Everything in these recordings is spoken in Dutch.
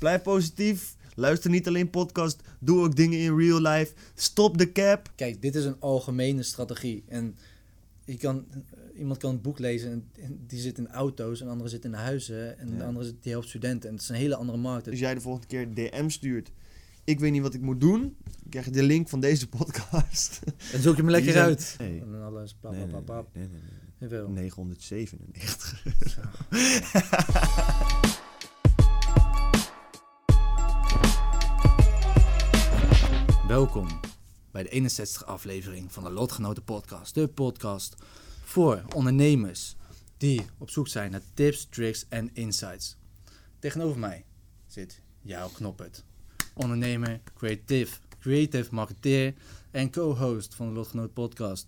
Blijf positief. Luister niet alleen podcast. Doe ook dingen in real life. Stop de cap. Kijk, dit is een algemene strategie. En je kan, iemand kan een boek lezen en, die zit in auto's en de andere zit in huizen en de andere zit, die helpt studenten. En het is een hele andere markt. Als jij de volgende keer DM stuurt. Ik weet niet wat ik moet doen. Dan krijg je de link van deze podcast. En zoek je me lekker zijn- uit. Nee. En alles, pap, pap, nee, nee, nee, nee, nee. Jawel. 997. Welkom bij de 61 aflevering van de Lotgenoten Podcast. De podcast voor ondernemers die op zoek zijn naar tips, tricks en insights. Tegenover mij zit jouw knoppert. Ondernemer, creative, creative marketeer en co-host van de Lotgenoten Podcast.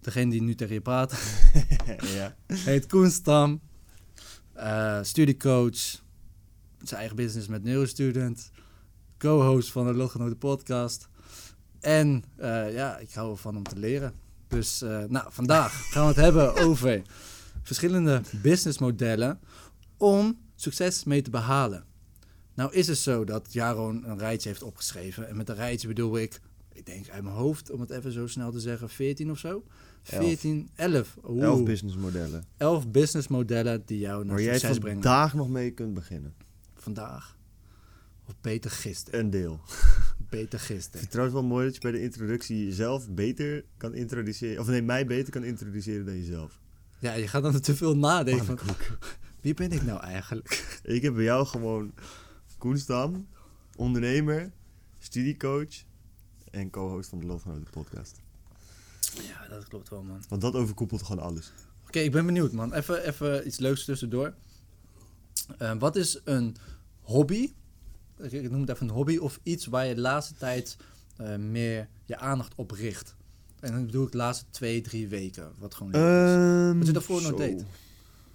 Degene die nu tegen je praat ja. heet Koen Stam. eh, studiecoach. Zijn eigen business met Neurostudent. Co-host van de Lotgenoten podcast. En eh, ja, ik hou ervan om te leren. Dus eh, nou, vandaag gaan we het hebben over verschillende businessmodellen om succes mee te behalen. Nou is het zo dat Jaron een rijtje heeft opgeschreven. En met een rijtje bedoel ik, ik denk uit mijn hoofd, om het even zo snel te zeggen, 14 of zo. Elf. 14, 11. Oeh. 11 businessmodellen. 11 businessmodellen die jou naar Waar jij succes brengen. vandaag nog mee kunt beginnen. Vandaag. Of beter gisteren. Een deel. Beter Ik vind gisteren. het trouwens wel mooi dat je bij de introductie jezelf beter kan introduceren. Of nee, mij beter kan introduceren dan jezelf. Ja, je gaat dan te veel nadenken van, wie ben ik nou eigenlijk? Ik heb bij jou gewoon Koen Stam, ondernemer, studiecoach en co-host van de Lotgenoten podcast. Ja, dat klopt wel, man. Want dat overkoepelt gewoon alles. Oké, ik ben benieuwd, man. Even, even iets leuks tussendoor. Eh, wat is een hobby? Ik noem het even een hobby. Of iets waar je de laatste tijd eh, meer je aandacht op richt. En dan bedoel ik de laatste twee, drie weken. Wat gewoon leuk is. Ehm, Wat je daarvoor nog deed.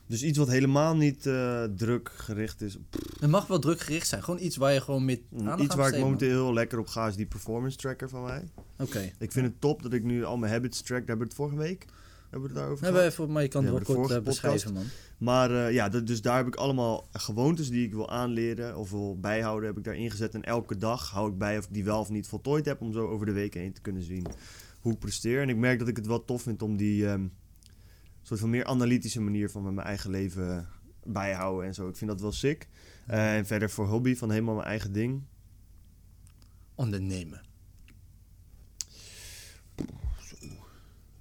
Dus iets wat helemaal niet eh, druk gericht is. Pff, Het mag wel druk gericht zijn. Gewoon iets waar je gewoon met aandacht Mm, iets aan waar ik momenteel heel lekker op ga is die performance tracker van mij. Oké. Ik vind het top dat ik nu al mijn habits track. Daar hebben we het vorige week hebben we het daarover Hebben we even, maar je kan het wel kort vorige eh, beschrijven, man. Maar eh, ja, dat- dus daar heb ik allemaal gewoontes die ik wil aanleren of wil bijhouden, heb ik daar ingezet. En elke dag hou ik bij of ik die wel of niet voltooid heb, om zo over de week heen te kunnen zien hoe ik presteer. En ik merk dat ik het wel tof vind om die ehm, soort van meer analytische manier van met mijn eigen leven bijhouden en zo. Ik vind dat wel sick. Eh, en verder voor hobby van helemaal mijn eigen ding. Ondernemen.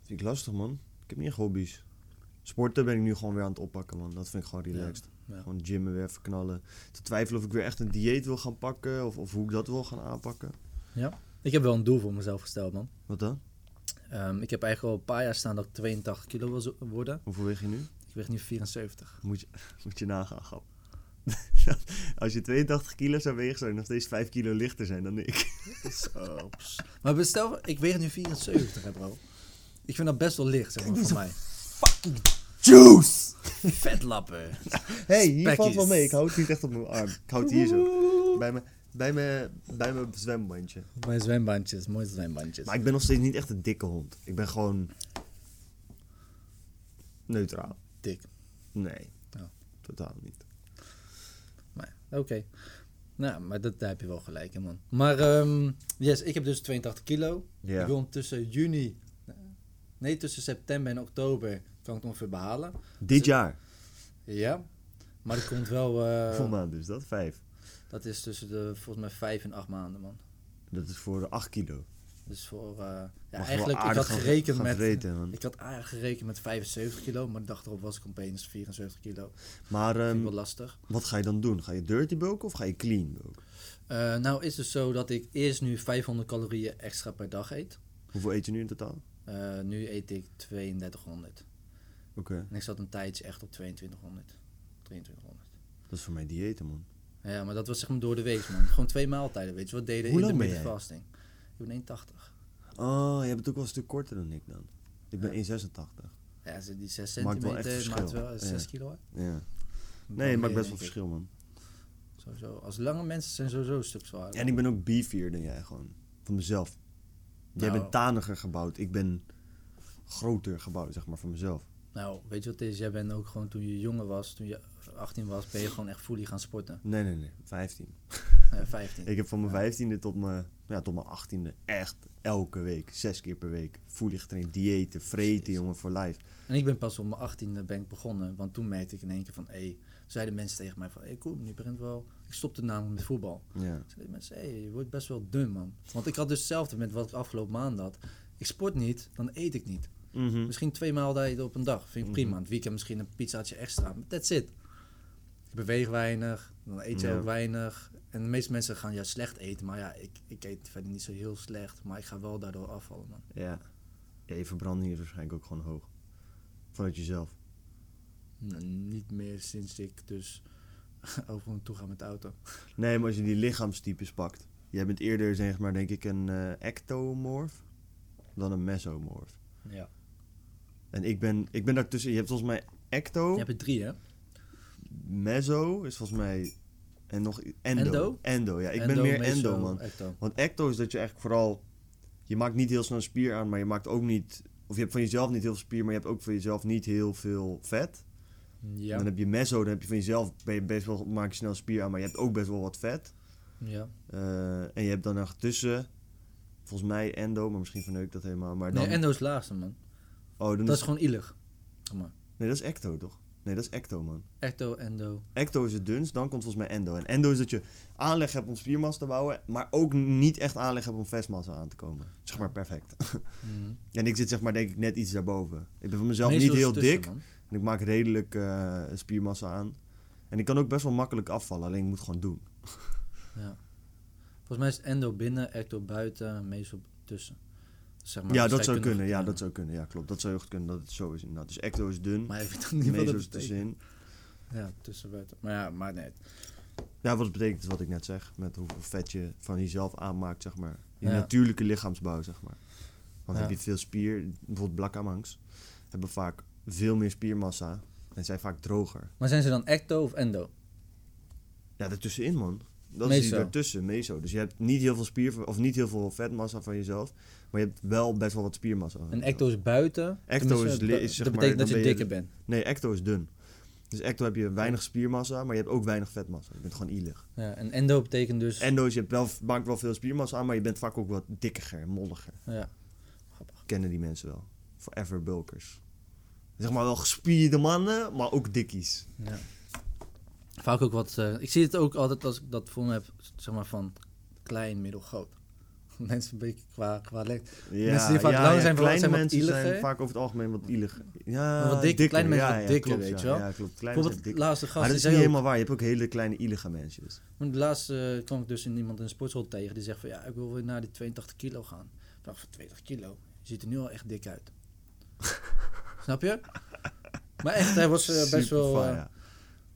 Vind ik lastig, man. Ik heb echt hobby's. Sporten ben ik nu gewoon weer aan het oppakken, man. Dat vind ik gewoon relaxed. Ja. Gewoon gymmen weer even knallen. Te twijfelen of ik weer echt een dieet wil gaan pakken. Of, of hoe ik dat wil gaan aanpakken. Ik heb wel een doel voor mezelf gesteld, man. Wat dan? Ehm, ik heb eigenlijk al een paar jaar staan dat ik 82 kilo wil worden. Hoeveel weeg je nu? Ik weeg nu 74. Moet je, moet je nagaan, grap. Als je 82 kilo zou wegen, zou je nog steeds 5 kilo lichter zijn dan ik. Zo. Maar bestel, ik weeg nu 74, hè, bro. Ik vind dat best wel licht, zeg maar, voor mij. Juice! Vetlappen. hey, hier valt wel mee. Ik hou het niet echt op mijn arm. Ik hou het hier zo. Bij mijn, bij mijn, bij mijn zwembandje. Mijn zwembandjes, mooie zwembandjes. Maar ik ben nog steeds niet echt een dikke hond. Ik ben gewoon... Neutraal. Dik. Nee. Ja. Totaal niet. Maar, Oké. Nou, maar dat, daar heb je wel gelijk in, man. Maar, ehm, yes, ik heb dus 82 kilo. Ja. Ik wil tussen juni... Nee, tussen september en oktober kan ik het ongeveer behalen. Dit jaar. Ja. Maar dat komt wel... Hoeveel maanden is dat? Vijf. dat is tussen de, volgens mij, vijf en acht maanden, man. Dat is voor 8 kilo. Dus voor... eh, ja, eigenlijk, ik aardig had gerekend gaan met... Ik had eigenlijk gerekend met 75 kilo, maar de dag erop was ik opeens 74 kilo. Maar ik ehm, wel lastig. wat ga je dan doen? Ga je dirty bulken of ga je clean bulken? Eh, nou is het zo dat ik eerst nu 500 calorieën extra per dag eet. Hoeveel eet je nu in totaal? Eh, nu eet ik 3200. Oké, En ik zat een tijdje echt op 2200, 2300. dat is voor mij diëten, man. Ja, maar dat was zeg maar door de week, man. Gewoon twee maaltijden, weet je wat deden in de jij? fasting. Ik ben 1,80. Oh, jij bent ook wel een stuk korter dan ik dan. Ik ben Ja. 1,86. Ja, die 6 Maakt wel echt centimeter maakt verschil. wel 6 Ja. kilo uit. Ja. Nee, het maakt best wel verschil, man. Sowieso. Als lange mensen zijn sowieso een stuk zwaarder. En ik ben ook beefier dan jij, gewoon. Van mezelf. Jij Nou. bent taniger gebouwd. Ik ben groter gebouwd, zeg maar, van mezelf. Nou, weet je wat het is? Jij bent ook gewoon toen je jonger was, toen je 18 was, ben je gewoon echt fully gaan sporten. Nee, nee, nee. 15. Eh, 15. Ik heb van mijn 15e tot mijn, ja, tot mijn 18e echt elke week, zes keer per week, fully getraind. Diëten, vreten, jongen, voor life. En ik ben pas op mijn 18e ben ik begonnen, want toen merkte ik in één keer van, hé, hey, zeiden mensen tegen mij van, hey, Koen, je begint wel... Ik stopte namelijk met voetbal. Ja. Zeiden mensen, hey, je wordt best wel dun, man. Want ik had dus hetzelfde met wat ik afgelopen maand had. Ik sport niet, dan eet ik niet. Mhm. Misschien twee maaltijden op een dag, vind ik Mhm. prima. Het weekend misschien een pizzaatje extra, maar that's it. Ik beweeg weinig, dan eet je Ja. ook weinig. En de meeste mensen gaan ja slecht eten, maar ja, ik, ik eet verder niet zo heel slecht. Maar ik ga wel daardoor afvallen, man. Ja. ja. Je verbranding is waarschijnlijk ook gewoon hoog. Vanuit jezelf. N- niet meer sinds ik dus over toe ga met de auto. Nee, maar als je die lichaamstypes pakt. Jij bent eerder, zeg maar, denk ik, een eh, ectomorf dan een mesomorf. Ja. En ik ben, ik ben daartussen. Je hebt volgens mij ecto, Je hebt er drie, hè? meso is volgens mij. En nog endo. Endo? Endo, ja. Ik Endo, ben meer meso, endo, man. ecto. Want ecto is dat je eigenlijk vooral... Je maakt niet heel snel spier aan, maar je maakt ook niet... Of je hebt van jezelf niet heel veel spier, maar je hebt ook van jezelf niet heel veel vet. Ja. Dan heb je meso, dan heb je van jezelf ben je best wel, maak je snel spier aan, maar je hebt ook best wel wat vet. ja. Eh, en je hebt dan nog tussen, volgens mij endo, maar misschien verneuk ik dat helemaal. Maar dan, Nee, endo is het laagste, man. oh, dan Dat is, is gewoon ilig. Zeg maar. Nee, dat is ecto toch? Nee, dat is ecto, man. Ecto, endo. Ecto is het dunst, dan komt volgens mij endo. En endo is dat je aanleg hebt om spiermassa te bouwen, maar ook niet echt aanleg hebt om vetmassa aan te komen. Zeg maar perfect. Mhm. En ik zit zeg maar denk ik net iets daarboven. Ik ben van mezelf Meestal niet heel dik. man. En ik maak redelijk eh, spiermassa aan. En ik kan ook best wel makkelijk afvallen, alleen ik moet gewoon doen. Ja. Volgens mij is het endo binnen, ecto buiten, meso tussen. Zeg maar, ja, dat zou kunnen. Ja, dat zou kunnen. Ja, klopt. Dat zou heel goed kunnen dat het zo is inderdaad. Dus ecto is dun, Maar ik weet ook niet meso is tussenin. Ja, tussen buiten. Maar ja, maar nee. Ja, wat betekent wat ik net zeg. Met hoeveel vet je van jezelf aanmaakt, zeg maar. Je Ja. natuurlijke lichaamsbouw, zeg maar. Want Ja. heb je veel spier, bijvoorbeeld blakkamangs, hebben vaak veel meer spiermassa en zijn vaak droger. Maar zijn ze dan ecto of endo? Ja, daartussenin, man. Dat is die daartussen, meso. Dus je hebt niet heel veel spier of niet heel veel vetmassa van jezelf, maar je hebt wel best wel wat spiermassa. En ecto is buiten. Ecto is dat- is zeg dat maar, betekent dat dan je ben je- dikker bent. Nee, ecto is dun. Dus ecto heb je weinig spiermassa, maar je hebt ook weinig vetmassa. Je bent gewoon ilig. Ja, en endo betekent dus... Endo is, je hebt wel, maakt wel veel spiermassa aan, maar je bent vaak ook wat dikker, molliger. Ja. Kennen die mensen wel. Forever bulkers. Zeg maar wel gespierde mannen, maar ook dikkies. ja. Vaak ook wat... eh, ik zie het ook altijd als ik dat voor me heb, zeg maar van klein, middel, groot. Mensen een beetje qua, qua lengte. Ja, Mensen die vaak lang zijn, kleine zijn mensen ieliger. zijn vaak over het algemeen wat ielig. Ja, Wat dik- dikker, kleine mensen ja, wat ja, dikker, klopt, weet je wel. Ja, klopt. Kleine Bijvoorbeeld de laatste gast, Maar dat is niet ook... helemaal waar. Je hebt ook hele kleine ielige mensjes. Want de laatste eh, kwam ik dus in iemand in een sportschool tegen. Die zegt van ja, ik wil weer naar die 82 kilo gaan. Ik dacht van 20 kilo? Je ziet er nu al echt dik uit. Snap je? Maar echt, hij was eh, best Super wel... fire, eh, ja.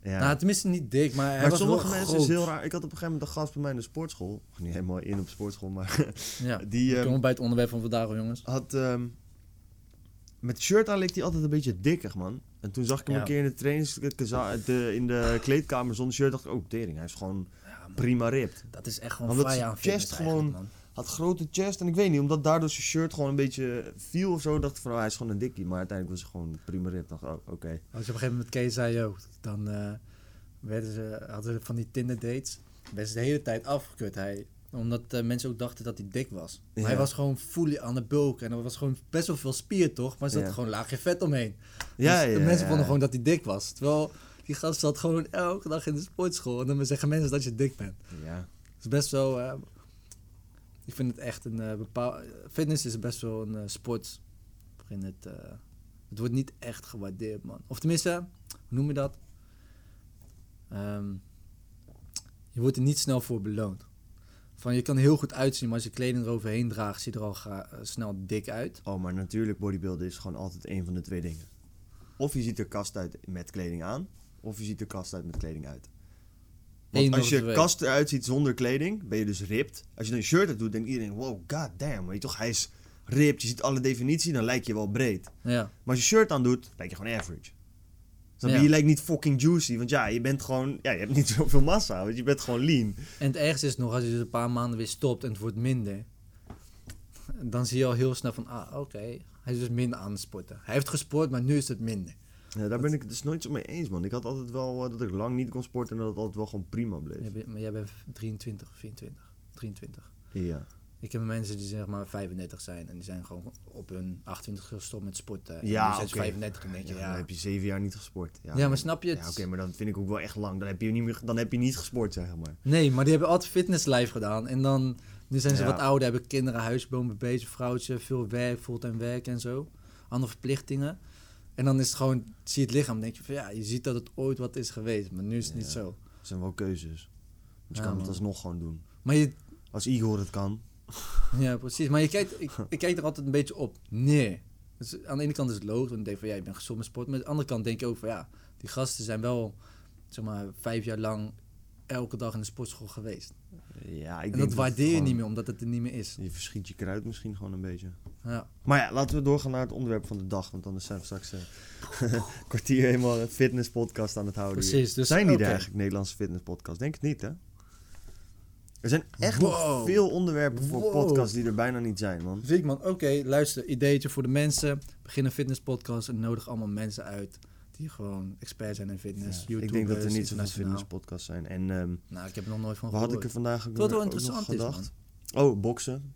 Ja. Nou, tenminste niet dik, maar hij maar was sommige wel mensen groot. is heel raar. Ik had op een gegeven moment een gast bij mij in de sportschool. Ik niet helemaal in op sportschool, maar Ja, die we ehm, komen bij het onderwerp van vandaag, jongens. had... ehm, met shirt aan leek hij altijd een beetje dikker, man. En toen zag ik hem Ja. een keer in de trainings... de- in de kleedkamer zonder shirt. dacht ik, oh, tering. Hij is gewoon Ja, prima ripped. dat is echt gewoon zijn aan chest gewoon- man. Had grote chest. En ik weet niet, omdat daardoor zijn shirt gewoon een beetje viel of zo. dacht ik van, oh, hij is gewoon een dikkie. Maar uiteindelijk was hij gewoon prima ripped. dacht oh, oké. Als je op een gegeven moment met Kees zei, joh, dan eh, werden ze, hadden ze van die Tinder dates. Werden ze de hele tijd afgekut. Hij, omdat eh, mensen ook dachten dat hij dik was. Maar Ja. hij was gewoon fully aan de bulk. En er was gewoon best wel veel spier, toch? Maar er zat Ja. gewoon een laagje vet omheen. Ja, Dus ja, de mensen vonden gewoon dat hij dik was. Terwijl die gast zat gewoon elke dag in de sportschool. En dan zeggen mensen dat je dik bent. Ja. Het is best wel... eh, ik vind het echt een eh bepaal... Fitness is best wel een eh, sport waarin het... eh, het wordt niet echt gewaardeerd, man. Of tenminste, hoe noem je dat? Ehm, je wordt er niet snel voor beloond. Van, je kan heel goed uitzien, maar als je kleding eroverheen draagt, zie je er al snel dik uit. Oh, maar natuurlijk, bodybuilden is gewoon altijd een van de twee dingen. Of je ziet er kast uit met kleding aan, of je ziet er kast uit met kleding uit. Want als je kast eruit ziet zonder kleding, ben je dus ripped. Als je dan een shirt uit doet, denkt iedereen, wow, god damn. Weet je toch, hij is ripped, je ziet alle definitie, dan lijk je wel breed. Ja. Maar als je shirt aan doet, lijk je gewoon average. Je? Ja. Je lijkt niet fucking juicy, want ja, je bent gewoon, ja, je hebt niet zoveel massa, want je bent gewoon lean. En het ergste is nog, als je dus een paar maanden weer stopt en het wordt minder. Dan zie je al heel snel van, ah, oké. Hij is dus minder aan het sporten. Hij heeft gesport, maar nu is het minder. Ja, daar ben ik het dus nooit zo mee eens, man. Ik had altijd wel eh, dat ik lang niet kon sporten en dat het altijd wel gewoon prima bleef. Maar jij bent 23, 24, 23. Ja. Ik heb mensen die zeg maar 35 zijn en die zijn gewoon op hun 28 gestopt met sporten. En Ja, oké. 35 en denk je, Ja, ja. dan heb je zeven jaar niet gesport. Ja, Ja, maar snap je het? Ja, oké, maar dan vind ik ook wel echt lang. Dan heb je niet, meer, dan heb je niet gesport, zeg maar. Nee, maar die hebben altijd fitnesslijf gedaan. En dan, nu zijn ze wat ouder, hebben kinderen, huisbomen, bezig, vrouwtje, veel werk, fulltime werk en zo. Andere verplichtingen. En dan is het gewoon, zie je het lichaam, denk je van ja, je ziet dat het ooit wat is geweest, maar nu is het niet zo. Dat zijn wel keuzes. Dus Ja, kan het man. alsnog gewoon doen. Maar je, Als Igor het kan. ja precies, maar je kijkt, ik, ik kijk er altijd een beetje op neer. Dus aan de ene kant is het logisch, want ik denk van ja, je bent gezond met sport. Maar aan de andere kant denk je ook van ja, die gasten zijn wel, zeg maar, vijf jaar lang elke dag in de sportschool geweest. Ja, ik en dat waardeer je gewoon- niet meer, omdat het er niet meer is. Je verschiet je kruid misschien gewoon een beetje. Ja. Maar ja, laten we doorgaan naar het onderwerp van de dag. Want anders zijn we straks eh, een kwartier helemaal een fitnesspodcast aan het houden. Precies, dus- zijn die oké. er eigenlijk, Nederlandse fitnesspodcasts? Denk het niet, hè? Er zijn echt nog veel onderwerpen voor Wow. podcasts die er bijna niet zijn, man. Viekman, oké, luister, ideetje voor de mensen. Begin een fitnesspodcast en nodig allemaal mensen uit die gewoon expert zijn in fitness. Ja, ik denk dat er niet zoveel fitnesspodcasts zijn. En ehm Nou, ik heb er nog nooit van wat had gehoord. ik er vandaag ook Wat wel ook nog interessant is, gedacht? Oh, boksen.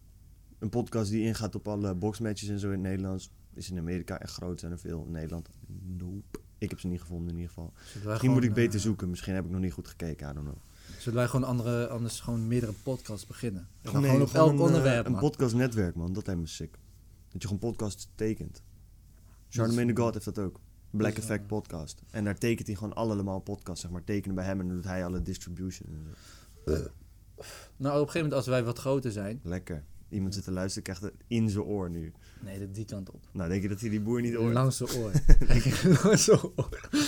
Een podcast die ingaat op alle boxmatches en zo in het Nederlands. Is in Amerika echt groot, zijn er veel. In Nederland, nope. Ik heb ze niet gevonden in ieder geval. Misschien moet ik beter eh, zoeken. Misschien heb ik nog niet goed gekeken, I don't know. Zullen wij gewoon andere, anders gewoon meerdere podcasts beginnen? En Nee, gewoon op elk een, eh, onderwerp, Een man. podcastnetwerk, man. Dat lijkt me sick. Dat je gewoon podcasts tekent. Charlemagne the God heeft dat ook. Black Dus, Effect eh, podcast. En daar tekent hij gewoon allemaal podcasts, zeg maar. Tekenen bij hem en dan doet hij alle distribution en zo. Nou, op een gegeven moment als wij wat groter zijn... Lekker. Iemand zit te luisteren, krijgt het in zijn oor nu. Nee, dat die kant op. Nou, denk je dat hij die boer niet hoort? Langs de oor. Langs de oor.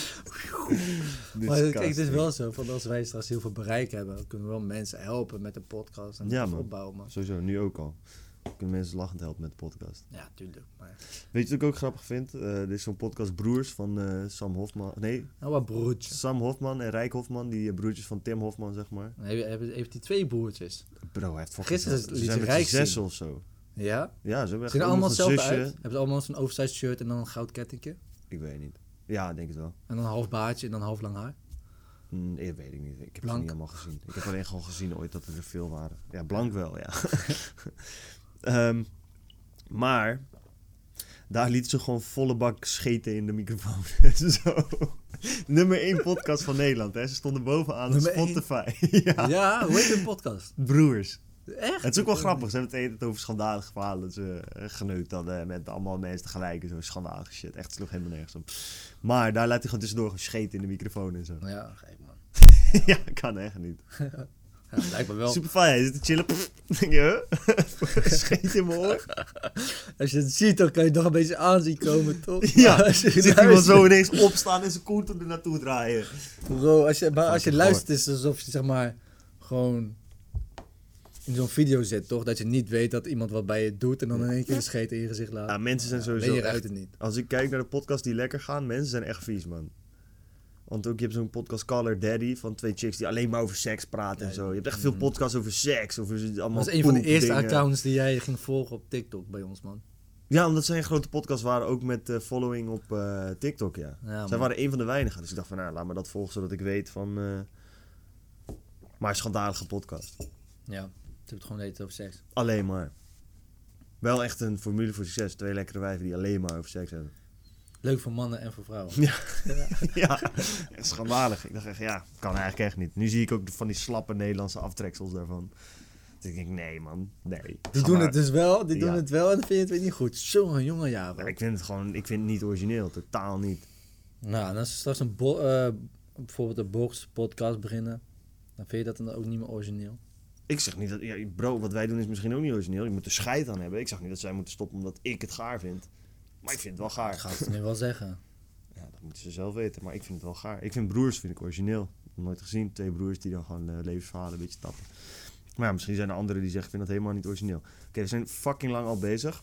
Maar kijk, het is wel zo, van als wij straks heel veel bereik hebben, kunnen we wel mensen helpen met de podcast en Ja, opbouwen. Man. Sowieso, nu ook al. Kunnen mensen lachend helpen met de podcast. Ja, tuurlijk. Maar... Weet je wat ik ook grappig vind? Eh er is zo'n podcast Broers van eh, Sam Hofman. Nee, Nou, wat broertje. Sam Hofman en Rijk Hofman. Die eh, broertjes van Tim Hofman, zeg maar. Heeft, heeft, heeft hij twee broertjes? Bro, hij heeft fucking Gisteren liet Ze ze zijn Rijk zes zien. of zo. Ja? Ja, ze hebben echt allemaal hetzelfde zusje. uit? Hebben ze allemaal zo'n oversized shirt en dan een goud kettingje? Ik weet niet. Ja, denk het wel. En dan een half baardje en dan half lang haar? Mm, ik weet ik niet. Ik heb ze Blank. niet allemaal gezien. Ik heb alleen gewoon gezien ooit dat er veel waren. Ja, blank wel, ja. Ehm, maar daar liet ze gewoon volle bak scheten in de microfoon. Zo. Nummer 1 podcast van Nederland. Hè. Ze stonden bovenaan op? Spotify. ja. Ja, hoe heet een podcast? Broers. Echt? Het is ook wel grappig. Ze hebben het over schandalige verhalen. Dat ze eh, geneukt hadden met allemaal mensen tegelijk. en Zo schandalige shit. Echt, het sloeg helemaal nergens op. Maar daar laat hij gewoon tussendoor scheten in de microfoon en zo. Ja, gek man. ja, kan echt niet. Ja, blijkbaar wel. Super fijn. Hij zit te chillen. Pff, denk je? Scheet in mijn oor. Als je het ziet, dan kan je het nog een beetje aanzien komen, toch? Ja, Maar als je zit iemand zo ineens opstaan en zijn koert er naartoe draaien. Bro, als je, maar als je luistert, is het alsof je zeg maar gewoon in zo'n video zit, toch? Dat je niet weet dat iemand wat bij je doet en dan in één keer een scheet in je gezicht laat. Ja, mensen zijn Ja, sowieso Ben je echt- eruit het niet. Als ik kijk naar de podcasts die lekker gaan, mensen zijn echt vies, man. Want ook, je hebt zo'n podcast Caller Daddy van twee chicks die alleen maar over seks praten en zo. Je hebt echt veel podcasts over seks, over allemaal Dat was een van de eerste accounts die jij ging volgen op TikTok bij ons, man. Ja, omdat zij een grote podcast waren, ook met eh, following op eh, TikTok, ja. Ja, Zij waren een van de weinigen. Dus ik dacht van, nou, laat me dat volgen, zodat ik weet van... eh maar schandalige podcast. Ja, het heeft gewoon tijd over seks. Alleen maar. Wel echt een formule voor succes. Twee lekkere wijven die alleen maar over seks hebben. Leuk voor mannen en voor vrouwen. Ja. ja, schandalig. Ik dacht echt, ja, kan eigenlijk echt niet. Nu zie ik ook van die slappe Nederlandse aftreksels daarvan. Dus ik denk, nee man, nee. Die doen maar. het dus wel, die doen het wel en dan vind je het weer niet goed. Zo'n jonge Ja, jaren. ik vind het gewoon, ik vind het niet origineel. Totaal niet. Nou, en als ze straks een bo- eh, bijvoorbeeld een box podcast beginnen, dan vind je dat dan ook niet meer origineel. Ik zeg niet dat, ja, bro, wat wij doen is misschien ook niet origineel. Je moet er scheid aan hebben. Ik zeg niet dat zij moeten stoppen omdat ik het gaar vind. Maar ik vind het wel gaar. Ik ga het nu wel zeggen. Ja, moeten ze zelf weten. Maar ik vind het wel gaar. Ik vind broers vind ik origineel. Nooit gezien. Twee broers die dan gewoon eh, levensverhalen een beetje tappen. Maar ja, misschien zijn er anderen die zeggen, ik vind dat helemaal niet origineel. Oké, we zijn fucking lang al bezig.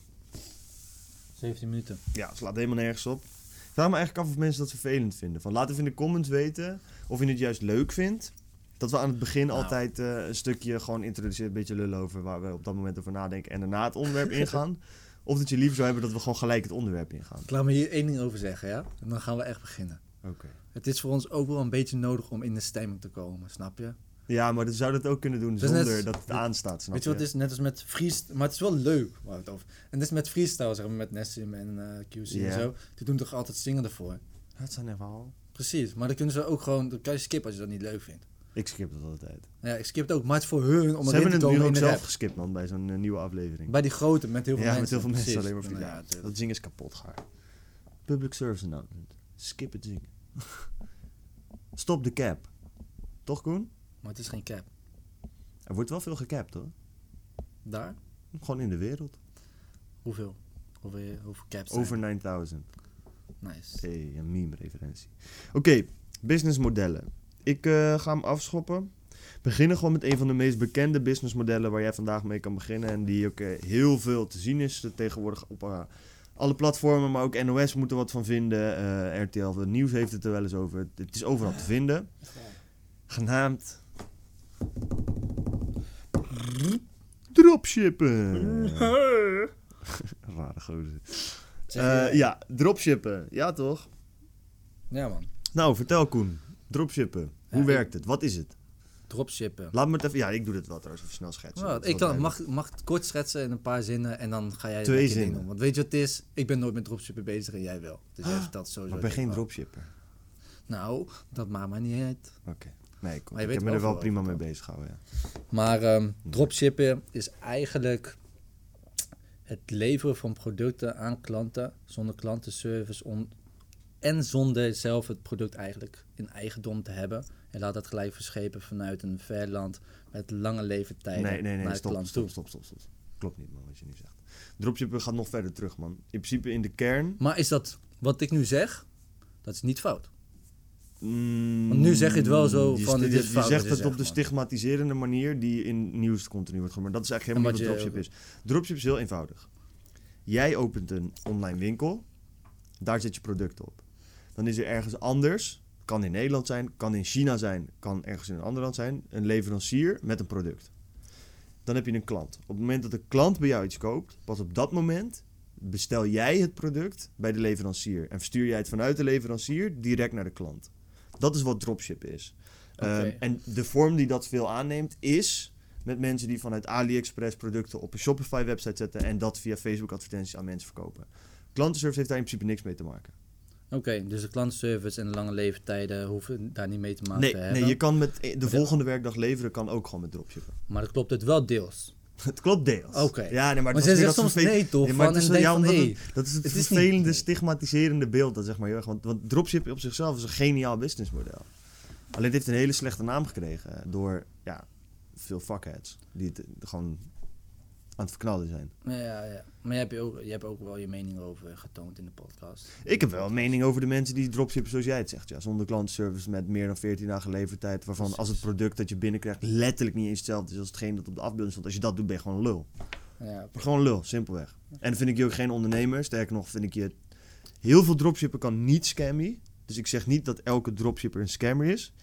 17 minuten. Ja, het slaat helemaal nergens op. Ik vraag me eigenlijk af of mensen dat vervelend vinden. Van, laat even in de comments weten of je het juist leuk vindt. Dat we aan het begin Nou. altijd eh, een stukje gewoon introduceren, een beetje lullen over waar we op dat moment over nadenken. En daarna het onderwerp ingaan. Of dat je liever zou hebben dat we gewoon gelijk het onderwerp ingaan. Laat me hier één ding over zeggen, ja? En dan gaan we echt beginnen. Oké. Het is voor ons ook wel een beetje nodig om in de stemming te komen, snap je? Ja, maar dat zou dat ook kunnen doen net- zonder dat het aanstaat, snap Weet je wat het is? Net als met freestyle. Maar het is wel leuk. Waar we het over. En dit is met freestyle, zeg maar, met Nessim en eh, QC en zo. Die doen toch altijd zingen ervoor. Dat zijn even al. Precies. Maar dan kunnen ze ook gewoon. Dan kan je skippen als je dat niet leuk vindt. Ik skip dat altijd. Ja, ik skip het ook. Maar het is voor hun om Ze erin hebben te het nu ook zelf rap. geskipt, man, bij zo'n eh, nieuwe aflevering. Bij die grote met heel veel ja, mensen. met heel veel mensen Precies. alleen maar voor Ja, ja. Dat zingen is kapot gaar. Public service announcement. Skip het zingen. Stop de cap. Toch, Koen? Maar het is geen cap. Er wordt wel veel gecapt, hoor. Daar? Gewoon in de wereld. Hoeveel? Hoeveel, hoeveel caps Over er? 9000. Nice. Hey, een meme-referentie. Oké, businessmodellen. Ik eh, ga hem afschoppen. Beginnen gewoon met een van de meest bekende businessmodellen waar jij vandaag mee kan beginnen. En die ook eh, heel veel te zien is tegenwoordig op eh, alle platformen. Maar ook NOS moet er wat van vinden. RTL de Nieuws heeft het er wel eens over. Het, is overal te vinden. Genaamd... Dropshippen. Rare gozer. Ja, dropshippen. Ja, toch? Ja, man. Nou, vertel Koen. Dropshippen. Hoe Ja, werkt het? Wat is het? Dropshippen. Laat me het even... Ja, ik doe dit wel trouwens. Even snel schetsen. Dat ik kan, mag, mag het kort schetsen in een paar zinnen en dan ga jij Twee zinnen. doen. Want weet je wat het is? Ik ben nooit met dropshippen bezig en jij wel. Dus Ah, vertelt sowieso. Maar ik ben geen dropshipper. Nou, dat maakt mij niet uit. Oké. Nee, cool. Ik heb me er wel prima mee bezig gehouden, ja. Maar ehm, dropshippen is eigenlijk het leveren van producten aan klanten zonder klantenservice on- en zonder zelf het product eigenlijk in eigendom te hebben. En laat dat gelijk verschepen vanuit een ver land met lange leeftijden Nee, nee, nee. naar Stop, stop, stop, stop, stop. Klopt niet, man, wat je nu zegt. Dropshippen gaat nog verder terug, man. In principe in de kern... Maar is dat wat ik nu zeg? Dat is niet fout. mm, Want nu zeg je het wel zo je van, dit Je, fout zegt het op de stigmatiserende manier die in nieuws continu wordt gemaakt. Maar dat is eigenlijk En helemaal niet wat je- dropship is. Dropship is heel eenvoudig. Jij opent een online winkel. Daar zet je product op. Dan is er ergens anders, kan in Nederland zijn, kan in China zijn, kan ergens in een ander land zijn, een leverancier met een product. Dan heb je een klant. Op het moment dat de klant bij jou iets koopt, pas op dat moment bestel jij het product bij de leverancier en verstuur jij het vanuit de leverancier direct naar de klant. Dat is wat dropship is. Ehm, en de vorm die dat veel aanneemt is met mensen die vanuit AliExpress producten op een Shopify website zetten en dat via Facebook advertenties aan mensen verkopen. Klantenservice heeft daar in principe niks mee te maken. Oké, dus de klantenservice en de lange leeftijden hoeven daar niet mee te maken Nee, te hebben. nee, je kan met de de- volgende werkdag leveren kan ook gewoon met dropshippen. Maar dat klopt het wel deels. Het klopt deels. Oké. Ja, nee, maar, Maar dat ze soms vervel- nee toch? Ja, maar van, het is, en denk ja, van, omdat hey, het- dat is het, het vervelende, nee. stigmatiserende beeld, dat zeg maar heel erg. Want, want dropshipping op zichzelf is een geniaal businessmodel. Alleen het heeft een hele slechte naam gekregen door ja, veel fuckheads die het gewoon aan het verknallen zijn. Ja, ja. Maar je hebt, je, ook, je hebt ook wel je mening over getoond in de podcast. Ik heb wel een mening over de mensen die dropshippen zoals jij het zegt. Ja, zonder klantenservice met meer dan 14 dagen levertijd. Waarvan Precies. als het product dat je binnenkrijgt letterlijk niet eens hetzelfde is als hetgeen dat op de afbeelding stond. Als je dat doet, ben je gewoon lul. Ja. Gewoon lul, simpelweg. En dan vind ik je ook geen ondernemer. Sterker nog, vind ik je... Heel veel dropshippen kan niet scammy. Dus ik zeg niet dat elke dropshipper een scammer is.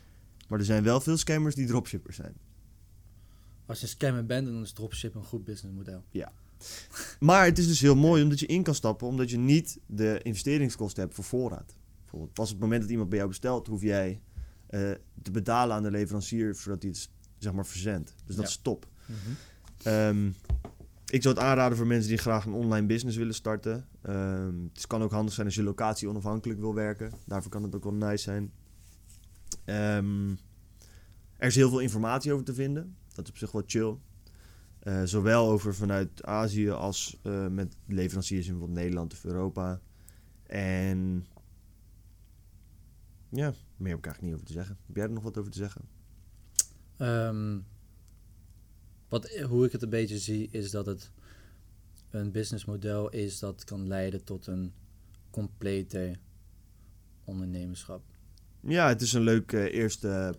Maar er zijn wel veel scammers die dropshippers zijn. Als je een scammer bent, dan is dropship een goed businessmodel. Maar het is dus heel mooi omdat je in kan stappen, omdat je niet de investeringskosten hebt voor voorraad. Bijvoorbeeld, pas op het moment dat iemand bij jou bestelt, hoef jij eh, te betalen aan de leverancier zodat hij het zeg maar verzendt. Dus dat Ja. is top. Ehm, ik zou het aanraden voor mensen die graag een online business willen starten. Ehm, het kan ook handig zijn als je locatie onafhankelijk wil werken. Daarvoor kan het ook wel nice zijn. Ehm, er is heel veel informatie over te vinden. Dat is op zich wel chill. Eh, zowel over vanuit Azië als eh, met leveranciers in bijvoorbeeld Nederland of Europa. En ja, meer heb ik eigenlijk niet over te zeggen. Heb jij er nog wat over te zeggen? Ehm, wat, hoe ik het een beetje zie, is dat het een businessmodel is dat kan leiden tot een complete ondernemerschap? Ja, het is een leuk eerste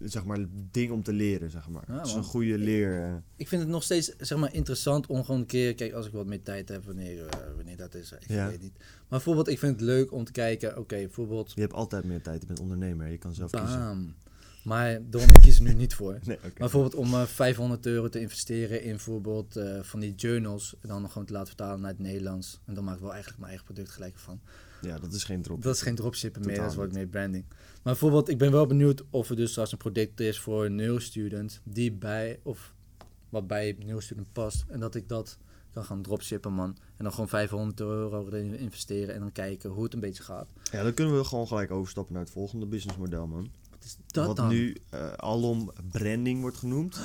zeg maar, ding om te leren, zeg maar. Ja, het is een goede leer. eh. Ik vind het nog steeds zeg maar, interessant om gewoon een keer, kijk, als ik wat meer tijd heb, wanneer, eh, wanneer dat is, ik Ja. weet niet. Maar bijvoorbeeld, ik vind het leuk om te kijken, oké, bijvoorbeeld, Je hebt altijd meer tijd, je bent ondernemer, je kan zelf kiezen. Maar daarom, ik kies er nu niet voor. Nee. Maar bijvoorbeeld om eh, 500 euro te investeren in bijvoorbeeld van die journals. En dan gewoon te laten vertalen naar het Nederlands. En dan maak ik wel eigenlijk mijn eigen product gelijk van. Ja, dat is geen drop. Dat is geen dropshippen meer, dat wordt meer branding. Maar bijvoorbeeld, ik ben wel benieuwd of er dus straks een product is voor een neurostudent. Die bij, of wat bij neurostudent past. En dat ik dat kan gaan dropshippen, man. En dan gewoon 500 euro erin investeren en dan kijken hoe het een beetje gaat. Ja, dan kunnen we gewoon gelijk overstappen naar het volgende businessmodel, man. Wat is dat wat dan? nu eh, alom branding wordt genoemd.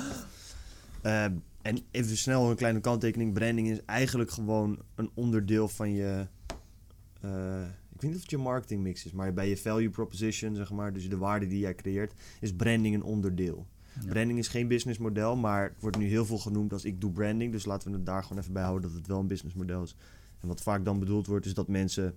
Eh, en even snel een kleine kanttekening. Branding is eigenlijk gewoon een onderdeel van je... eh, ik weet niet of het je marketingmix is, maar bij je value proposition, zeg maar, dus de waarde die jij creëert, is branding een onderdeel. Ja. Branding is geen businessmodel, maar het wordt nu heel veel genoemd als ik doe branding. Dus laten we het daar gewoon even bij houden dat het wel een businessmodel is. En wat vaak dan bedoeld wordt, is dat mensen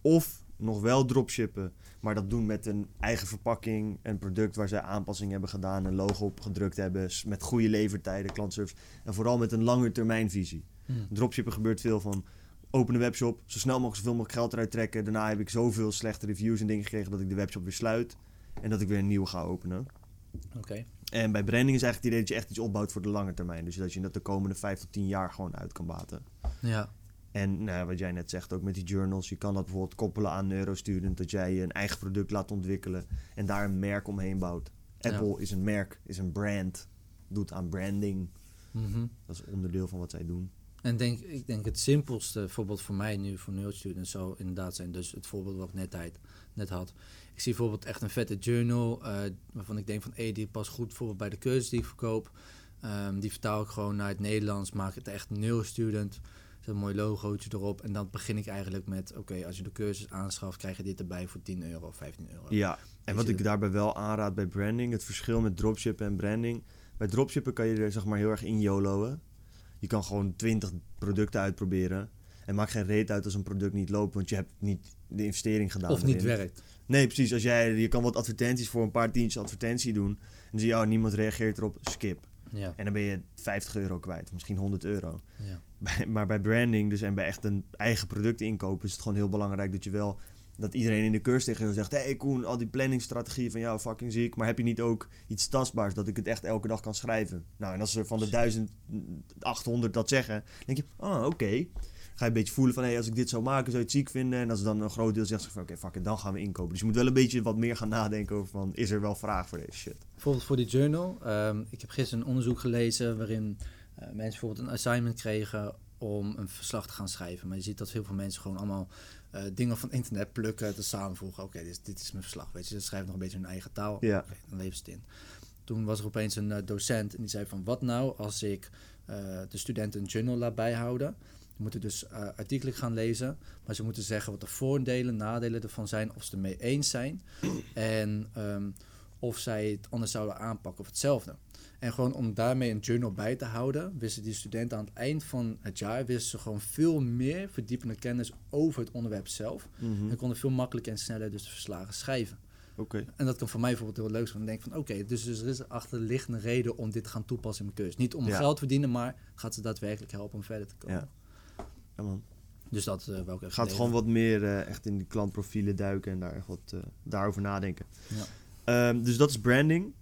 of nog wel dropshippen, maar dat doen met een eigen verpakking, een product waar zij aanpassingen hebben gedaan, een logo op gedrukt hebben, met goede levertijden, klantservice en vooral met een lange termijnvisie. Hm. Dropshippen gebeurt veel van open een webshop, zo snel mogelijk zoveel mogelijk geld eruit trekken. Daarna heb ik zoveel slechte reviews en dingen gekregen dat ik de webshop weer sluit en dat ik weer een nieuwe ga openen. Oké. En bij branding is eigenlijk het idee dat je echt iets opbouwt voor de lange termijn. Dus dat je dat de komende 5 tot 10 jaar gewoon uit kan baten. Ja. En nou, wat jij net zegt, ook met die journals. Je kan dat bijvoorbeeld koppelen aan Neurostudent. Dat jij je een eigen product laat ontwikkelen. En daar een merk omheen bouwt. Ja. Apple is een merk, is een brand. Doet aan branding. Mhm. Dat is onderdeel van wat zij doen. En denk, ik denk het simpelste voorbeeld voor mij nu, voor neurostudents, zou inderdaad zijn. Dus het voorbeeld wat ik net, uit, net had. Ik zie bijvoorbeeld echt een vette journal, eh, waarvan ik denk van, hé, die past goed bijvoorbeeld bij de cursus die ik verkoop. Ehm, die vertaal ik gewoon naar het Nederlands, maak het echt neurostudent. Zet een mooi logootje erop. En dan begin ik eigenlijk met, oké, als je de cursus aanschaft, krijg je dit erbij voor 10 euro of 15 euro. Ja, en wat ik daarbij wel aanraad bij branding, het verschil met dropshippen en branding. Bij dropshippen kan je er zeg maar heel erg in YOLO'en. Je kan gewoon 20 producten uitproberen. En maakt geen reet uit als een product niet loopt, want je hebt niet de investering gedaan. of niet werkt. Nee, precies. Als jij, je kan wat advertenties voor een paar tientjes advertentie doen. En dan zie je, oh, niemand reageert erop, skip. Ja, En dan ben je 50 euro kwijt, misschien 100 euro. ja. Bij- maar bij branding dus en bij echt een eigen product inkopen is het gewoon heel belangrijk dat je wel dat iedereen in de cursus tegen je zegt: Hé hey Koen, al die planningsstrategieën van jou fucking ziek, maar heb je niet ook iets tastbaars dat ik het echt elke dag kan schrijven? Nou, en als er van de 1800 dat zeggen, denk je: Ah, oké. Ga je een beetje voelen van: hé, hey, als ik dit zou maken, zou je het ziek vinden. En als dan een groot deel zegt: van, Oké, fuck it, dan gaan we inkopen. Dus je moet wel een beetje wat meer gaan nadenken over: van, is er wel vraag voor deze shit? Bijvoorbeeld voor die journal. ehm, ik heb gisteren een onderzoek gelezen waarin eh, mensen bijvoorbeeld een assignment kregen om een verslag te gaan schrijven. Maar je ziet dat heel veel mensen gewoon allemaal eh, dingen van internet plukken, te samenvoegen. Oké, dit, is- dit is mijn verslag. Weet je, ze schrijven nog een beetje hun eigen taal. Ja. Oké, dan leveren ze het in. Toen was er opeens een eh, docent en die zei van wat nou als ik eh, de studenten een journal laat bijhouden. Die moeten dus artikelen gaan lezen, maar ze moeten zeggen wat de voordelen, nadelen ervan zijn, of ze het ermee eens zijn. En ehm, of zij het anders zouden aanpakken of hetzelfde. En gewoon om daarmee een journal bij te houden, wisten die studenten aan het eind van het jaar wisten ze gewoon veel meer verdiepende kennis over het onderwerp zelf. Mhm. En konden veel makkelijker en sneller dus de verslagen schrijven. Oké. En dat kan voor mij bijvoorbeeld heel leuk zijn. Dan denk ik van oké, dus, dus er is een achterliggende reden om dit te gaan toepassen in mijn cursus. Niet om Ja. geld te verdienen, maar gaat ze daadwerkelijk helpen om verder te komen. Ja. Ja, man. Dus dat uh, ik even Gaat gewoon wat meer eh, echt in die klantprofielen duiken en daar echt wat eh, daarover nadenken. Ja. Ehm, dus dat is branding.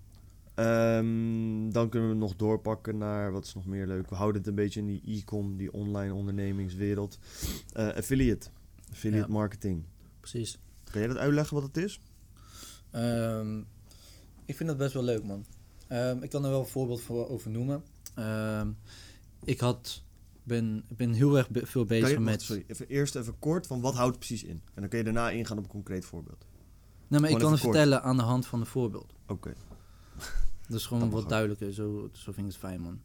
Ehm, dan kunnen we nog doorpakken naar wat is nog meer leuk. We houden het een beetje in die e-com, die online ondernemingswereld. Eh, affiliate. Affiliate Ja. marketing. Precies. Kan jij dat uitleggen wat het is? Ehm, ik vind dat best wel leuk, man. Ehm, ik kan er wel een voorbeeld voor over noemen. Ik had, ben, ben heel erg be- veel bezig je, met... wacht, sorry, even, eerst even kort van wat houdt het precies in? En dan kun je daarna ingaan op een concreet voorbeeld. Nee, maar ik kan het kort. vertellen aan de hand van een voorbeeld. Oké. Is gewoon Dat wat ook. duidelijker. Zo, zo vind ik het fijn, man.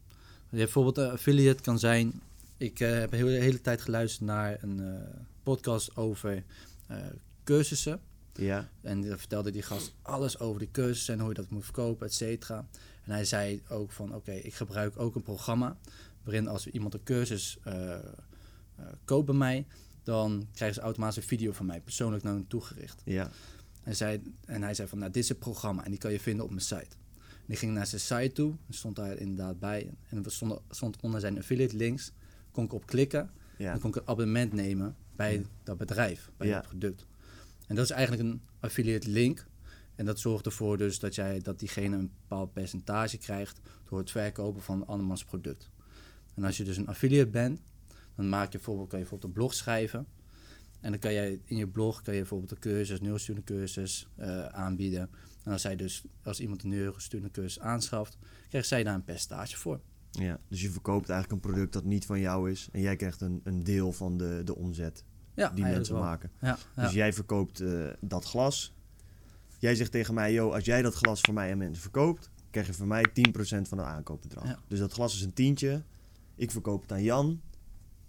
Je hebt bijvoorbeeld een affiliate kan zijn... Ik eh, heb de hele, hele tijd geluisterd naar een eh, podcast over eh, cursussen. Ja. En daar vertelde die gast alles over de cursussen en hoe je dat moet verkopen, et cetera. En hij zei ook van, oké, ik gebruik ook een programma... waarin als iemand een cursus eh, eh, koopt bij mij... dan krijgen ze automatisch een video van mij persoonlijk naar hen toegericht. Ja. En, zei, en hij zei van, nou, dit is het programma en die kan je vinden op mijn site. En ik ging naar zijn site toe, en stond daar inderdaad bij. En er stond, stond onder zijn affiliate links, kon ik op klikken. Ja. dan kon ik een abonnement nemen bij Ja. dat bedrijf, bij dat product. En dat is eigenlijk een affiliate link. En dat zorgt ervoor dus dat, jij, dat diegene een bepaald percentage krijgt door het verkopen van andermans product. En als je dus een affiliate bent, dan maak je bijvoorbeeld, kan je bijvoorbeeld een blog schrijven. En dan kan jij in je blog kan je bijvoorbeeld een cursus, een neurostudencursus eh aanbieden. En als, zij dus, als iemand een neurostudencursus aanschaft, krijgt zij daar een percentage voor. ja. Dus je verkoopt eigenlijk een product dat niet van jou is. En jij krijgt een, een deel van de, de omzet Ja, die mensen maken. Ja, ja. Dus jij verkoopt eh, dat glas. Jij zegt tegen mij, yo, als jij dat glas voor mij aan mensen verkoopt, krijg je van mij 10% van het aankoopbedrag. Dus dat glas is een tientje. Ik verkoop het aan Jan.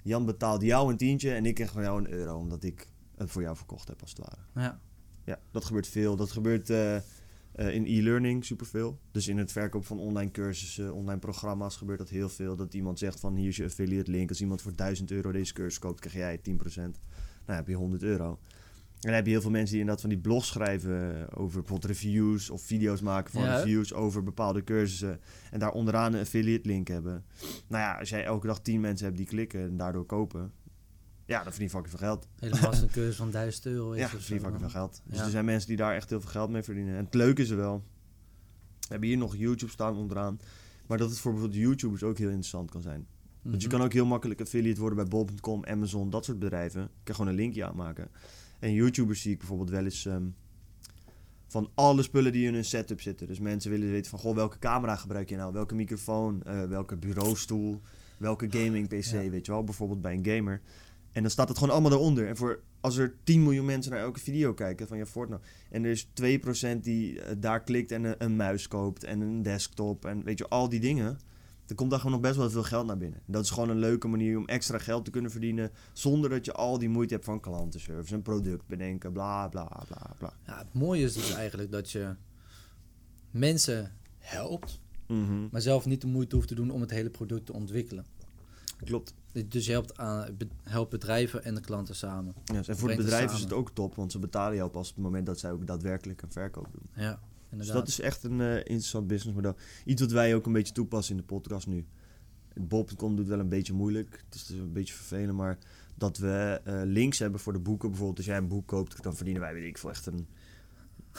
Jan betaalt jou een tientje en ik krijg van jou een euro, omdat ik het voor jou verkocht heb, als het ware. ja. Ja, dat gebeurt veel. Dat gebeurt eh, eh, in e-learning superveel. Dus in het verkoop van online cursussen, online programma's gebeurt dat heel veel. Dat iemand zegt van hier is je affiliate link. Als iemand voor 1000 euro deze cursus koopt, krijg jij 10%. Nou heb je 100 euro. En dan heb je heel veel mensen die inderdaad van die blogs schrijven eh, over bijvoorbeeld reviews of video's maken van Ja, reviews over bepaalde cursussen. En daar onderaan een affiliate link hebben. Nou ja, als jij elke dag 10 mensen hebt die klikken en daardoor kopen. Ja, dan verdien je fucking veel geld. Helemaal als een cursus van 1000 euro is Ja, zo, verdien je fucking dan. veel geld. Dus Ja. er zijn mensen die daar echt heel veel geld mee verdienen. En het leuke is er wel. We hebben hier nog YouTube staan onderaan. Maar dat het voor bijvoorbeeld YouTubers ook heel interessant kan zijn. Want je Mhm. kan ook heel makkelijk affiliate worden bij bol.com, Amazon, dat soort bedrijven. Je kan gewoon een linkje aanmaken. En YouTubers zie ik bijvoorbeeld wel eens ehm, van alle spullen die in hun setup zitten. Dus mensen willen weten van, goh, welke camera gebruik je nou? Welke microfoon? eh, welke bureaustoel? Welke gaming PC? Ja. Weet je wel, bijvoorbeeld bij een gamer. En dan staat het gewoon allemaal eronder. En voor, als er 10 miljoen mensen naar elke video kijken van je Fortnite. En er is 2% die eh, daar klikt en een, een muis koopt en een desktop. En weet je, al die dingen. Er komt daar gewoon nog best wel veel geld naar binnen. Dat is gewoon een leuke manier om extra geld te kunnen verdienen. Zonder dat je al die moeite hebt van klantenservice, een product bedenken, bla bla bla bla. Ja, het mooie is dus eigenlijk dat je mensen helpt, Mhm, maar zelf niet de moeite hoeft te doen om het hele product te ontwikkelen. Klopt. Dus je helpt, aan, helpt bedrijven en de klanten samen. Ja, en voor het bedrijf is het ook top, want ze betalen jou pas op het moment dat zij ook daadwerkelijk een verkoop doen. Ja, Dus dat is echt een eh, interessant businessmodel. Iets wat wij ook een beetje toepassen in de podcast nu. Bob.com doet wel een beetje moeilijk. Het is dus een beetje vervelend, maar dat we eh, links hebben voor de boeken. Bijvoorbeeld als jij een boek koopt, dan verdienen wij, weet ik veel, echt een,